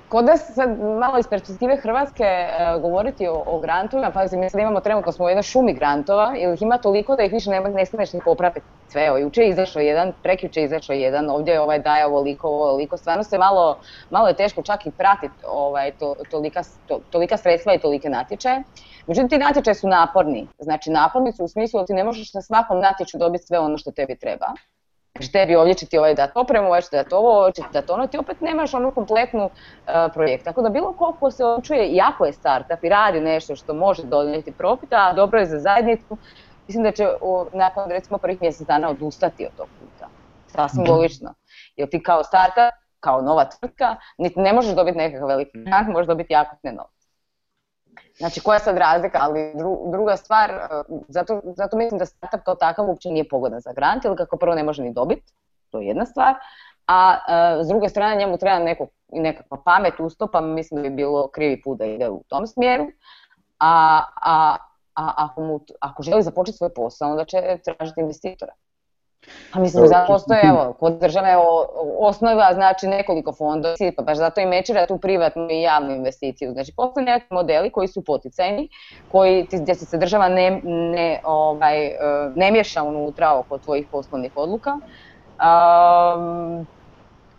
Kod nas sad malo iz perspektive Hrvatske uh, govoriti o, o grantovima, pa mislim da imamo trenutno smo u jednoj šumi grantova, ili ih ima toliko da ih više ne, ne staneš ni popraviti sve. Evo, juče je izašao jedan, prekjuče je izašao jedan, ovdje je ovaj daje ovoliko, ovoliko, stvarno se malo, malo je teško čak i pratiti ovaj, to, tolika, to, tolika sredstva i tolike natječaje. Međutim, ti natječaje su naporni, znači naporni su u smislu da ti ne možeš na svakom natječaju dobiti sve ono što tebi treba. Znači tebi ovdje će ti ovaj dati opremu, ovaj će dati ovo, ovaj će ti dati ono, ti opet nemaš onu kompletnu uh, projekt. Tako da bilo koliko se odlučuje, iako je startup i radi nešto što može donijeti profita, a dobro je za zajednicu, mislim da će u, nakon recimo prvih mjesec dana odustati od tog puta. Sasvim mm logično. Jer ti kao startup, kao nova tvrtka, niti ne možeš dobiti nekakav veliki grant, možeš dobiti jako ne novac. Znači koja je sad razlika, ali dru, druga stvar, e, zato, zato mislim da startup kao takav uopće nije pogodan za grant, ili kako prvo ne može ni dobiti, to je jedna stvar, a uh, s druge strane njemu treba neko, nekakva pamet ustopa, mislim da bi bilo krivi put da ide u tom smjeru, a, a, a ako, mu, ako želi započeti svoj posao, onda će tražiti investitora. Pa mislim da postoje, evo, kod države osnova znači nekoliko fondova, pa baš zato i mečira tu privatnu i javnu investiciju. Znači postoje neki modeli koji su poticajni, koji, gdje se država ne, ne, ovaj, e, ne miješa unutra oko tvojih poslovnih odluka. Um,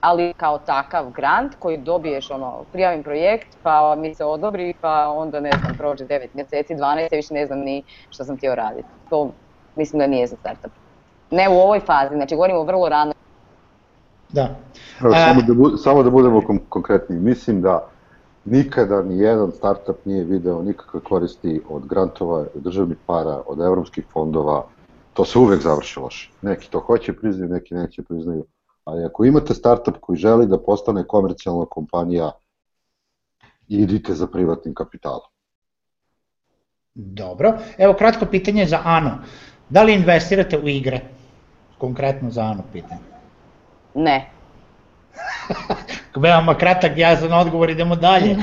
ali kao takav grant koji dobiješ, ono, prijavim projekt, pa mi se odobri, pa onda ne znam, prođe 9 mjeseci, 12, više ne znam ni što sam htio raditi. To mislim da nije za startup. Ne u ovoj fazi, znači govorimo vrlo rano. Da. Evo, samo, da bu, samo da budemo kon konkretni, mislim da nikada ni jedan startup nije video nikakve koristi od grantova, od državnih para, od evropskih fondova, to se uvek završi loše. Neki to hoće priznaju, neki neće priznaju. Ali ako imate startup koji želi da postane komercijalna kompanija, idite za privatnim kapitalom. Dobro, evo kratko pitanje za Anu. Da li investirate u igre? Konkretno za Anu pitanje? Ne. Veoma kratak jasan odgovor, idemo dalje.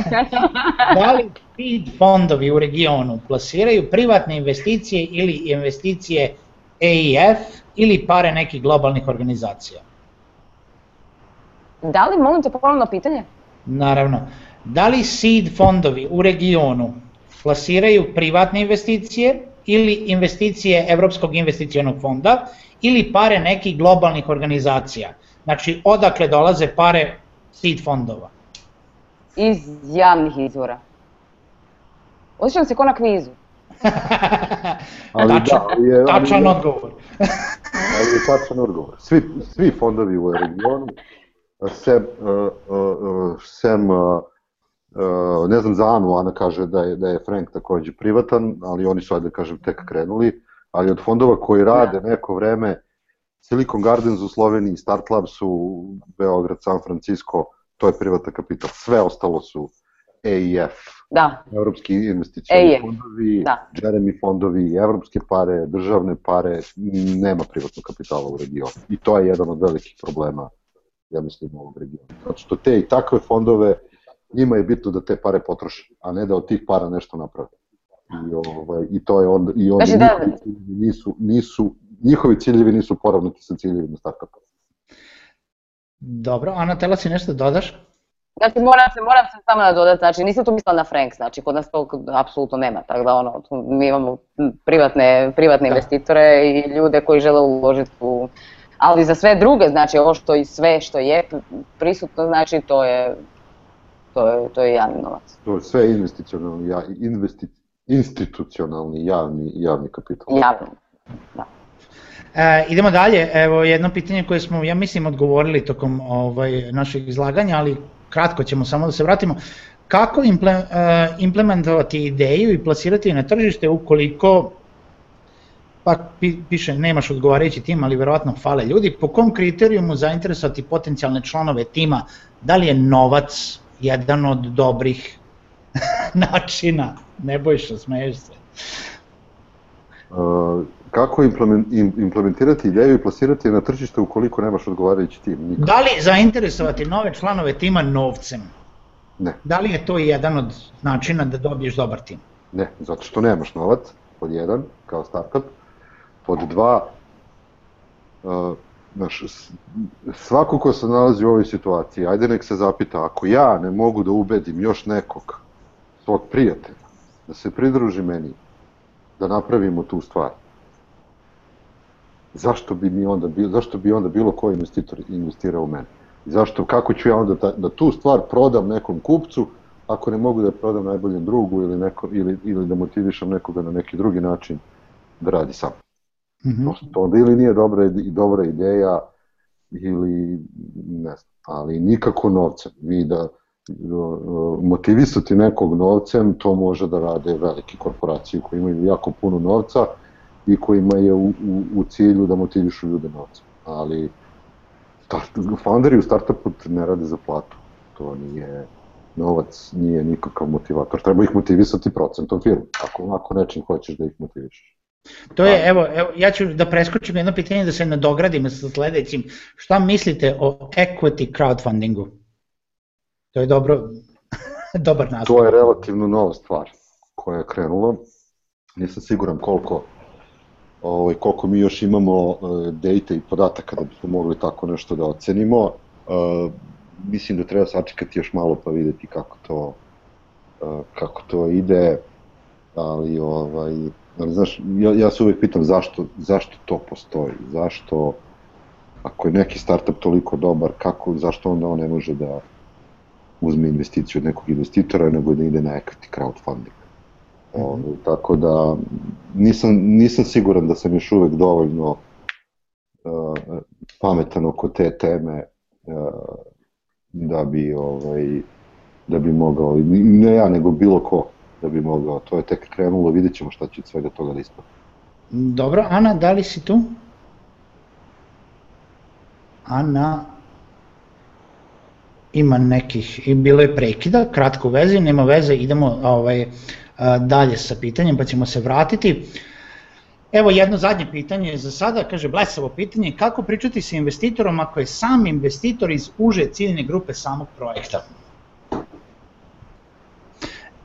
da li feed fondovi u regionu plasiraju privatne investicije ili investicije EIF ili pare nekih globalnih organizacija? Da li, molim te ponovno pitanje? Naravno. Da li seed fondovi u regionu plasiraju privatne investicije ili investicije Evropskog investicionog fonda ili pare nekih globalnih organizacija. Znači, odakle dolaze pare seed fondova? Iz javnih izvora. Osjećam se ko na kvizu. ali tačan, da, ali je, tačan ali, odgovor. ali je tačan odgovor. Svi, svi fondovi u regionu, sem, uh, uh, sem uh, Uh, ne znam za Anu, Ana kaže da je, da je Frank takođe privatan, ali oni su, ajde da kažem, tek krenuli, ali od fondova koji rade da. neko vreme, Silicon Gardens u Sloveniji, Start Labs u Beograd, San Francisco, to je privatan kapital. Sve ostalo su EIF, da. Evropski investicijni e fondovi, da. Jeremy fondovi, evropske pare, državne pare, nema privatnog kapitala u regionu. I to je jedan od velikih problema, ja mislim, ovog regiona. Zato što te i takve fondove njima je bitno da te pare potroše, a ne da od tih para nešto naprave. I, ovaj, i to je onda, i onda znači, da... nisu, nisu, njihovi ciljevi nisu poravnati sa ciljevima startupa. Dobro, Ana, tela si nešto da dodaš? Znači, moram se, moram se samo da dodati, znači, nisam tu mislila na Frank, znači, kod nas to apsolutno nema, tako da, ono, mi imamo privatne, privatne da. investitore i ljude koji žele uložiti u, ali za sve druge, znači, ovo što i sve što je prisutno, znači, to je to je, to je javni novac. To je sve investicionalni, ja, investi, institucionalni javni, javni kapital. Javni, E, idemo dalje, evo jedno pitanje koje smo, ja mislim, odgovorili tokom ovaj, našeg izlaganja, ali kratko ćemo samo da se vratimo. Kako imple, uh, implementovati ideju i plasirati na tržište ukoliko pa piše nemaš odgovarajući tim, ali verovatno fale ljudi, po kom kriterijumu zainteresovati potencijalne članove tima, da li je novac jedan od dobrih načina, ne bojiš, smeješ se. Uh, kako implementirati ideju i plasirati je na tržište ukoliko nemaš odgovarajući tim? Nikad. Da li zainteresovati nove članove tima novcem? Ne. Da li je to jedan od načina da dobiješ dobar tim? Ne, zato što nemaš novac, pod jedan, kao startup, pod dva, uh, znaš, svako ko se nalazi u ovoj situaciji, ajde nek se zapita, ako ja ne mogu da ubedim još nekog svog prijatelja, da se pridruži meni, da napravimo tu stvar, zašto bi mi onda bilo, zašto bi onda bilo koji investitor investirao u mene? Zašto, kako ću ja onda da, da tu stvar prodam nekom kupcu, ako ne mogu da prodam najboljem drugu ili, neko, ili, ili da motivišem nekoga na neki drugi način da radi sam. Mm -hmm. To onda ili nije dobra, i dobra ideja ili ne znam, ali nikako novcem. Vi da motivisati nekog novcem, to može da rade velike korporacije koje imaju jako puno novca i kojima je u, u, u cilju da motivišu ljude novcem. Ali start, founderi u startupu ne rade za platu. To nije, novac nije nikakav motivator. Treba ih motivisati procentom firme, ako, ako nečim hoćeš da ih motivišeš. To je, evo, evo, ja ću da preskočim jedno pitanje da se nadogradim sa sledećim. Šta mislite o equity crowdfundingu? To je dobro, dobar naslov. To je relativno nova stvar koja je krenula. Nisam siguran koliko ovaj, koliko mi još imamo uh, data i podataka da bismo mogli tako nešto da ocenimo. Uh, mislim da treba sačekati još malo pa videti kako to, uh, kako to ide, ali ovaj, ali znaš, ja, ja se uvek pitam zašto, zašto to postoji, zašto, ako je neki startup toliko dobar, kako, zašto onda on ne može da uzme investiciju od nekog investitora, nego da ide na equity crowdfunding. Mm -hmm. tako da nisam, nisam siguran da sam još uvek dovoljno uh, pametan oko te teme uh, da bi ovaj da bi mogao, ne ja, nego bilo ko da bi mogao, to je tek krenulo, vidjet ćemo šta će od svega toga da ispada. Dobro, Ana, da li si tu? Ana, ima nekih, i bilo je prekida, kratko veze, nema veze, idemo ovaj, dalje sa pitanjem pa ćemo se vratiti. Evo jedno zadnje pitanje za sada, kaže blesavo pitanje, kako pričati sa investitorom ako je sam investitor iz uže ciljne grupe samog projekta?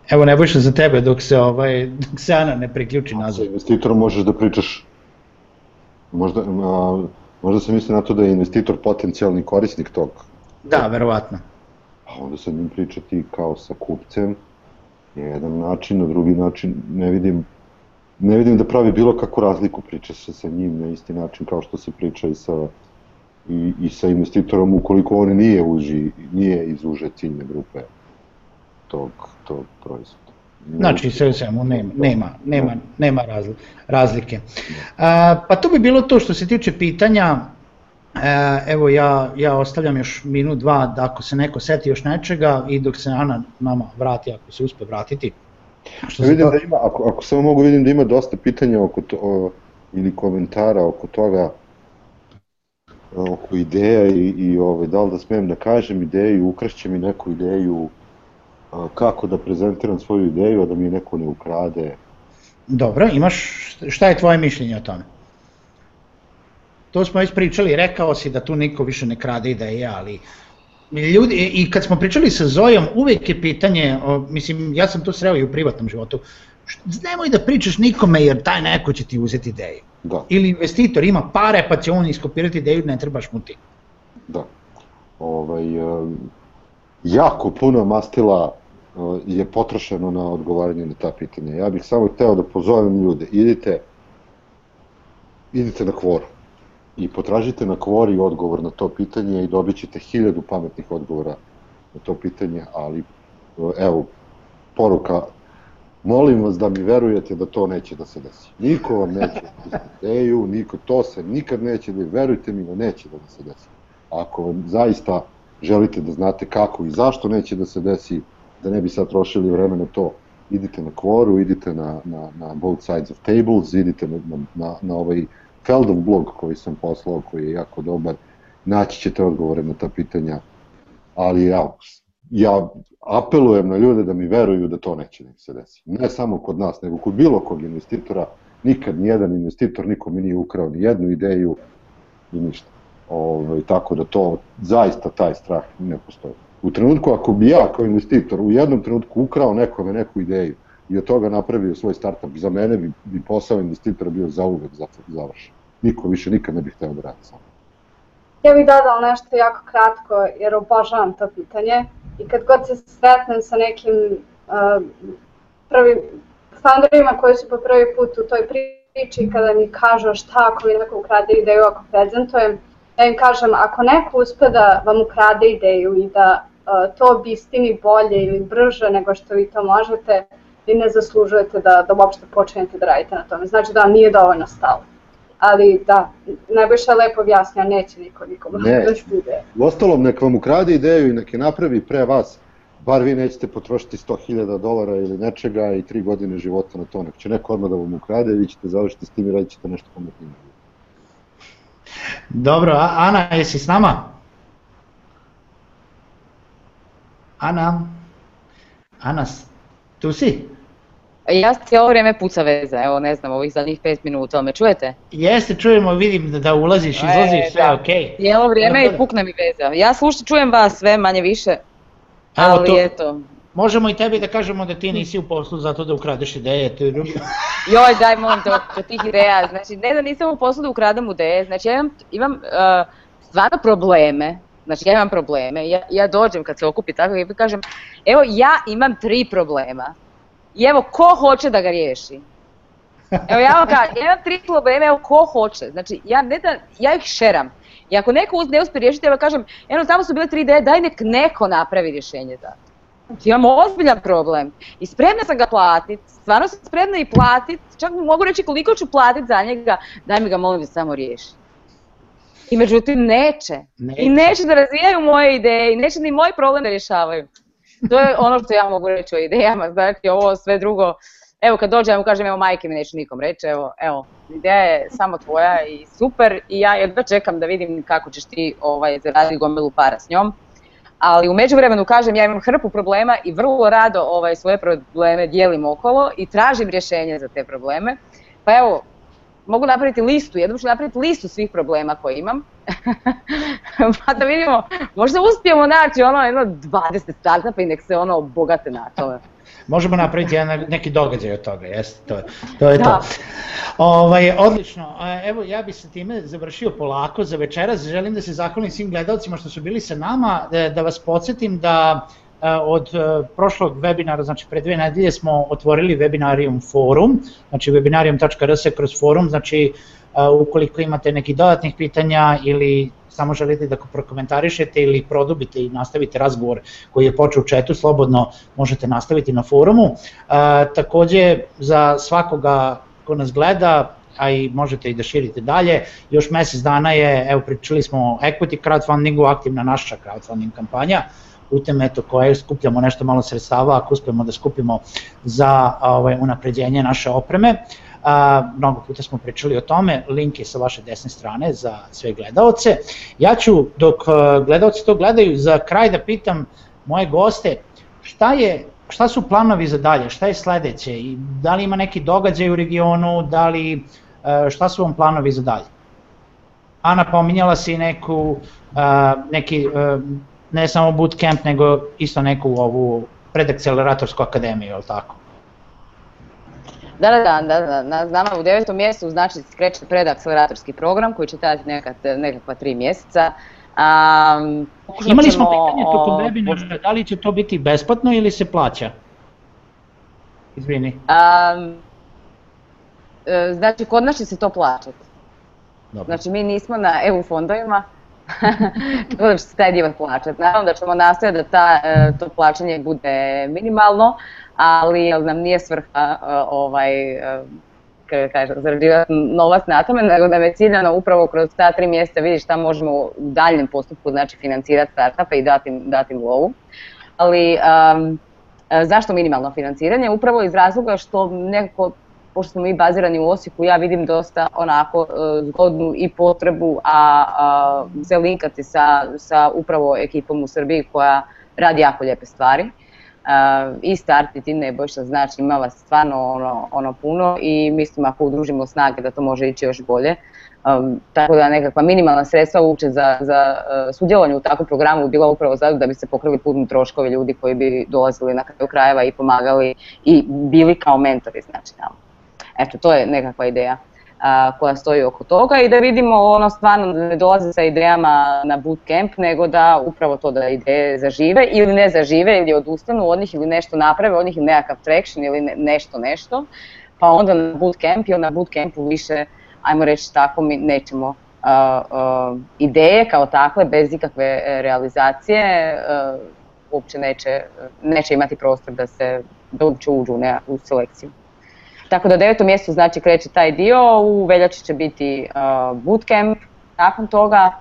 Evo ne bojša za tebe dok se ovaj dok se Ana ne priključi nazad. Sa investitorom možeš da pričaš možda a, možda se misli na to da je investitor potencijalni korisnik tog. Da, verovatno. A onda sa njim pričati kao sa kupcem, je jedan način, na drugi način ne vidim ne vidim da pravi bilo kakvu razliku priča se sa njim na isti način kao što se priča i sa i, i sa investitorom ukoliko on nije uži, nije iz uže ciljne grupe tog, tog proizvoda. Znači sve u svemu nema, nema, nema, nema razlike. A, pa to bi bilo to što se tiče pitanja E, evo ja, ja ostavljam još minut, dva, da ako se neko seti još nečega i dok se Ana nama vrati, ako se uspe vratiti. Što vidim to... da ima, ako, ako samo mogu vidim da ima dosta pitanja oko to, o, ili komentara oko toga, oko ideja i, i ovaj, da li da smem da kažem ideju, ukrašće mi neku ideju, kako da prezentiram svoju ideju, a da mi neko ne ukrade. Dobro, imaš, šta je tvoje mišljenje o tome? to smo već pričali, rekao si da tu niko više ne krade ideje, ali ljudi, i kad smo pričali sa Zojom, uvek je pitanje, o, mislim, ja sam to sreo i u privatnom životu, nemoj da pričaš nikome jer taj neko će ti uzeti ideju. Da. Ili investitor ima pare pa će on iskopirati ideju, ne trebaš mu ti. Da. Ovaj, jako puno mastila je potrošeno na odgovaranje na ta pitanja. Ja bih samo hteo da pozovem ljude, idite, idite na kvoru i potražite na kvori odgovor na to pitanje i dobit ćete hiljadu pametnih odgovora na to pitanje, ali evo, poruka molim vas da mi verujete da to neće da se desi. Niko vam neće ideju, niko, to se nikad neće da verujte mi da neće da se desi. Ako vam zaista želite da znate kako i zašto neće da se desi, da ne bi sad trošili vreme na to, idite na Quoru, idite na, na, na Both Sides of Tables, idite na, na, na ovaj Feldov blog koji sam poslao, koji je jako dobar, naći ćete odgovore na ta pitanja, ali ja, ja apelujem na ljude da mi veruju da to neće da se desi. Ne samo kod nas, nego kod bilo kog investitora, nikad nijedan investitor niko mi nije ukrao ni jednu ideju i ništa. Ovaj, tako da to, zaista taj strah ne postoji. U trenutku ako bi ja kao investitor u jednom trenutku ukrao nekome neku ideju i od toga napravio svoj startup, za mene bi, bi posao investitora bio zauvek završen. Niko više nikad ne bih hteo da radi samo. Ja bih dodala nešto jako kratko, jer obožavam to pitanje. I kad god se sretnem sa nekim uh, prvim founderima koji su po prvi put u toj priči, kada mi kažu šta ako mi neko ukrade ideju ako prezentujem, ja im kažem ako neko uspe da vam ukrade ideju i da to obistini bolje ili brže nego što vi to možete, vi ne zaslužujete da, da uopšte počnete da radite na tome. Znači da vam nije dovoljno stalo ali da, Nebojša je lepo objasnja, neće niko nikom ne. da ideje. U ostalom, nek vam ukrade ideju i nek je napravi pre vas, bar vi nećete potrošiti 100.000 dolara ili nečega i tri godine života na to, nek će neko odmah da vam ukrade, vi ćete završiti s tim i radit ćete nešto pametnije. Dobro, Ana, jesi s nama? Ana? Ana, tu si? Ja cijelo vrijeme puca veza, evo ne znam, ovih zadnjih 5 minuta, me čujete? Jeste, čujemo, vidim da, da ulaziš, e, izlaziš, e, sve da. okej. Okay. Cijelo vrijeme i pukne mi veza. Ja slušam, čujem vas sve manje više, ali evo to, eto. Možemo i tebi da kažemo da ti nisi u poslu zato da ukradeš ideje, drugo. Joj, daj molim te od tih ideja, znači ne da nisam u poslu da ukradem ideje, znači ja imam, imam uh, stvarno probleme, znači ja imam probleme, ja, ja dođem kad se okupi tako i kažem, evo ja imam tri problema, I evo, ko hoće da ga riješi? Evo ja vam kažem, ja imam tri probleme, evo ko hoće. Znači, ja, ne da, ja ih šeram. I ako neko ne uspe riješiti, ja kažem, eno tamo su bile tri ideje, daj nek neko napravi rješenje za. Znači, imam ozbiljan problem i spremna sam ga platit, stvarno sam spremna i platit, čak mogu reći koliko ću platit za njega, daj mi ga molim da samo riješi. I međutim neće. neće. I neće da razvijaju moje ideje i neće ni moj problem da rješavaju. To je ono što ja mogu reći o idejama, znači ovo sve drugo, evo kad dođem kažem evo majke mi neću nikom reći, evo, evo, ideja je samo tvoja i super i ja jedva čekam da vidim kako ćeš ti ovaj, zaraditi gomilu para s njom. Ali u međuvremenu kažem ja imam hrpu problema i vrlo rado ovaj, svoje probleme dijelim okolo i tražim rješenje za te probleme. Pa evo, mogu napraviti listu, jednom ću napraviti listu svih problema koje imam, pa da vidimo, možda uspijemo naći ono jedno 20 startupa i nek se ono obogate na tome. Možemo napraviti jedan, neki događaj od toga, jeste, to, to je da. to. Ovaj, odlično, evo ja bih se time završio polako za večeras, želim da se zahvalim svim gledalcima što su bili sa nama, da, da vas podsjetim da od prošlog webinara, znači pre dve nedelje smo otvorili webinarium forum, znači webinarium.rs kroz forum, znači ukoliko imate nekih dodatnih pitanja ili samo želite da prokomentarišete ili produbite i nastavite razgovor koji je počeo u četu, slobodno možete nastaviti na forumu. takođe, za svakoga ko nas gleda, a i možete i da širite dalje. Još mesec dana je, evo pričali smo o equity crowdfundingu, aktivna naša crowdfunding kampanja, putem eto, koje skupljamo nešto malo sredstava ako uspemo da skupimo za ovaj, unapređenje naše opreme. A, mnogo puta smo pričali o tome, link je sa vaše desne strane za sve gledaoce. Ja ću, dok gledaoci to gledaju, za kraj da pitam moje goste, šta je šta su planovi za dalje, šta je sledeće i da li ima neki događaj u regionu, da li, šta su vam planovi za dalje? Ana pominjala si neku, neki ne samo bootcamp, nego isto neku ovu predakceleratorsku akademiju, je li tako? Da, da, da, da, da, na nama u devetom mjesecu znači kreće predakceleratorski program koji će trajati nekad, nekakva tri mjeseca. Um, Imali smo pitanje tokom webinara, da li će to biti besplatno ili se plaća? Izvini. Um, znači, kod nas će se to plaćati. Dobro. Znači, mi nismo na EU fondovima, da će se dio plaćati. Naravno da ćemo nastaviti da ta, e, to plaćanje bude minimalno, ali nam nije svrha ovaj, kako kažem, zarađivati novac na tome, nego da me ciljano upravo kroz ta tri mjeseca vidi šta možemo u daljem postupku znači financirati startupe i dati dati im lovu. Ali um, zašto minimalno financiranje? Upravo iz razloga što nekako pošto smo mi bazirani u Osijeku, ja vidim dosta onako uh, zgodnu i potrebu, a, a se linkati sa, sa upravo ekipom u Srbiji koja radi jako lijepe stvari. I start i ti Nebojša, znači ima vas stvarno ono, ono puno i mislim ako udružimo snage da to može ići još bolje. Um, tako da nekakva minimalna sredstva uče za, za uh, sudjelovanje u takvom programu bila upravo zato da bi se pokrili putni troškovi ljudi koji bi dolazili na kraju krajeva i pomagali i bili kao mentori znači tamo. Eto, to je nekakva ideja a, koja stoji oko toga i da vidimo ono stvarno ne dolaze sa idejama na bootcamp, nego da upravo to da ideje zažive ili ne zažive ili odustanu od njih ili nešto naprave od njih ili nekakav traction ili ne, nešto nešto, pa onda na bootcamp ili na bootcampu više, ajmo reći tako, mi nećemo uh, uh, ideje kao takve bez ikakve realizacije uh, uopće neće, neće imati prostor da se da uopće uđu u, ne, u selekciju. Tako da u devetom mjestu znači kreće taj dio, u veljači će biti uh, bootcamp, nakon toga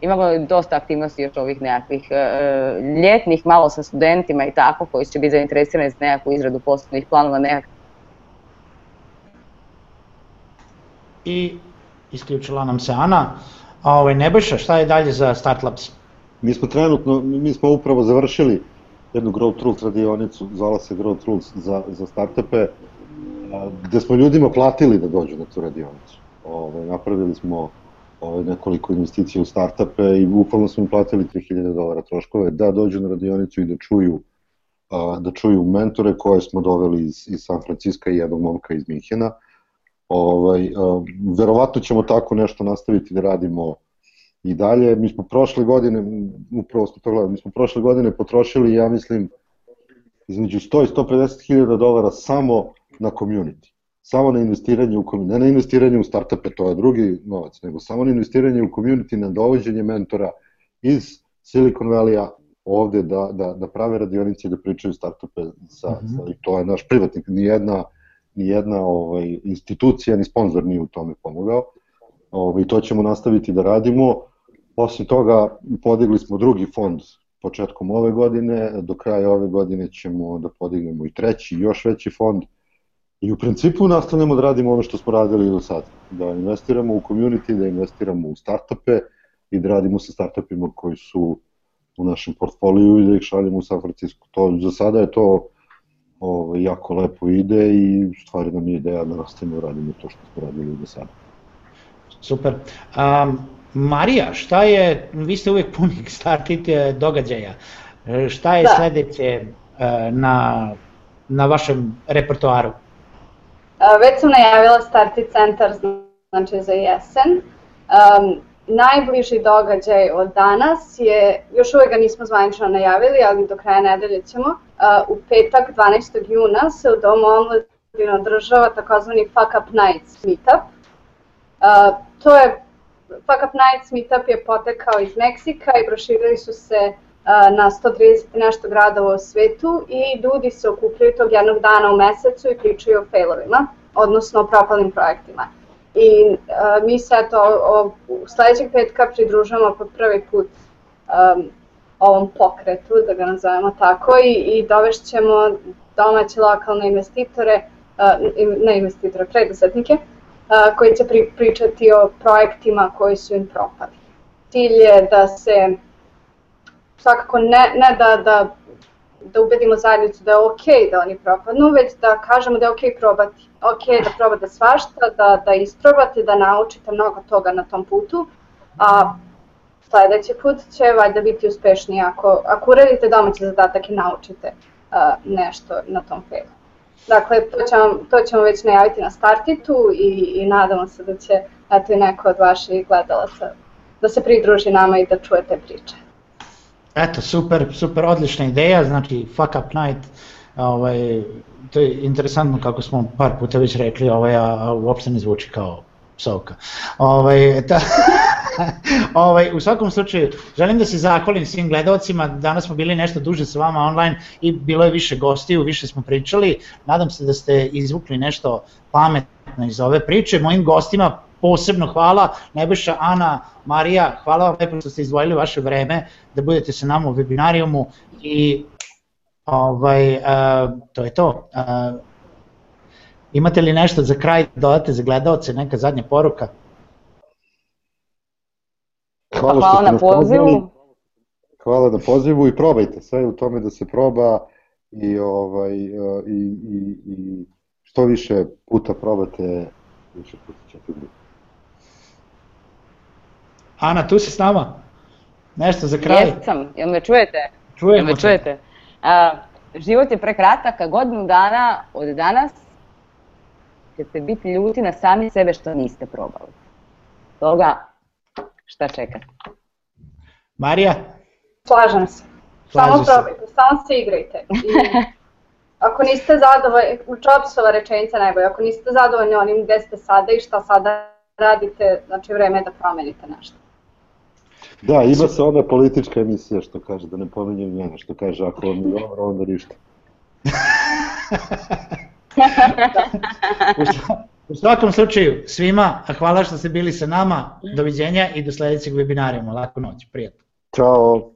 imamo dosta aktivnosti još ovih nekakvih uh, ljetnih, malo sa studentima i tako, koji će biti zainteresirani za nekakvu izradu poslovnih planova, nekakvih i isključila nam se Ana. A ovaj, Nebojša, šta je dalje za Start Labs? Mi smo trenutno, mi smo upravo završili jednu Growth Rules radionicu, zvala se Growth Rules za, za startupe, gde smo ljudima platili da dođu na tu radionicu. Ove, napravili smo ove, nekoliko investicija u startupe i bukvalno smo im platili 3000 dolara troškove da dođu na radionicu i da čuju da čuju mentore koje smo doveli iz, iz San Francisco i jednog momka iz Minhena. Ovaj, verovatno ćemo tako nešto nastaviti da radimo i dalje. Mi smo prošle godine, upravo smo to gledali, mi smo prošle godine potrošili, ja mislim, između 100 i 150 hiljada dolara samo na community. Samo na investiranje u community, ne na investiranje u startupe, to je drugi novac, nego samo na investiranje u community, na dovođenje mentora iz Silicon Valley-a ovde da, da, da prave radionice i da pričaju startupe sa, mm -hmm. sa, i to je naš privatnik, nijedna, nijedna ovaj, institucija ni sponsor nije u tome pomogao. Ovaj, to ćemo nastaviti da radimo. Osim toga, podigli smo drugi fond početkom ove godine, do kraja ove godine ćemo da podignemo i treći, još veći fond, I u principu nastavljamo da radimo ono što smo radili do sada, da investiramo u community, da investiramo u startupe i da radimo sa startupima koji su u našem portfoliju i da ih šaljemo u San Francisco. To, za sada je to ovo, ovaj, jako lepo ide i stvari nam je ideja da nastavimo da radimo to što smo radili do sada. Super. Um, Marija, šta je, vi ste uvijek puni startite događaja, šta je da. sledeće uh, na, na vašem repertoaru? Već sam najavila Starti centar znači za jesen. Um, najbliži događaj od danas je, još uvek ga nismo zvanično najavili, ali do kraja nedelje ćemo, uh, u petak 12. juna se u Domu omladine održava takozvani Fuck Up Nights meetup. Uh, to je, Fuck Up Nights meetup je potekao iz Meksika i proširili su se na 130 nešto gradova u svetu i ljudi se okupljaju tog jednog dana u mesecu i pričaju o failovima, odnosno o propalim projektima. I uh, mi se to o, u sledećeg petka pridružujemo po prvi put um, ovom pokretu, da ga nazovemo tako, i, i dovešćemo domaće lokalne investitore, uh, ne investitore, preduzetnike, uh, koji će pri, pričati o projektima koji su im propali. Cilj je da se svakako ne, ne da, da, da ubedimo zajednicu da je ok da oni propadnu, već da kažemo da je ok probati. Ok da probate svašta, da, da isprobate, da naučite mnogo toga na tom putu, a sledeći put će valjda biti uspešniji ako, ako uradite domaći zadatak i naučite uh, nešto na tom failu. Dakle, to ćemo, to ćemo već najaviti na startitu i, i nadamo se da će eto, neko od vaših gledalaca da se pridruži nama i da čuje te priče. Eto, super, super, odlična ideja, znači Fuck Up Night, ovaj, to je interesantno kako smo par puta već rekli, ovaj, a, a uopšte ne zvuči kao psovka. Ovaj, ta, ovaj, u svakom slučaju, želim da se zahvalim svim gledalcima, danas smo bili nešto duže sa vama online i bilo je više gostiju, više smo pričali, nadam se da ste izvukli nešto pametno iz ove priče, mojim gostima posebno hvala, Nebojša, Ana, Marija, hvala vam lepo što ste izdvojili vaše vreme da budete sa nama u webinarijumu i ovaj, uh, to je to. Uh, imate li nešto za kraj da dodate za gledalce, neka zadnja poruka? Hvala, hvala na pozivu. Hvala na pozivu i probajte, sve u tome da se proba i, ovaj, i, i, i što više puta probate, više puta ćete biti. Ana, tu si s nama? Nešto za kraj? Jesam, jel me čujete? Čujemo jel me čujete? A, život je prekratak, a godinu dana od danas ćete biti ljuti na sami sebe što niste probali. Toga, šta čekate? Marija? Slažem se. Samo probajte, samo se igrajte. I ako niste zadovoljni, u Jobsova rečenica najbolje, ako niste zadovoljni onim gde ste sada i šta sada radite, znači vreme je da promenite nešto. Da, ima se ona politička emisija što kaže, da ne pominjem njena, što kaže ako on je dobro, onda ništa. U svakom slučaju, svima hvala što ste bili sa nama, doviđenja i do sledećeg webinarijuma, laku noć, prijatno. Ćao.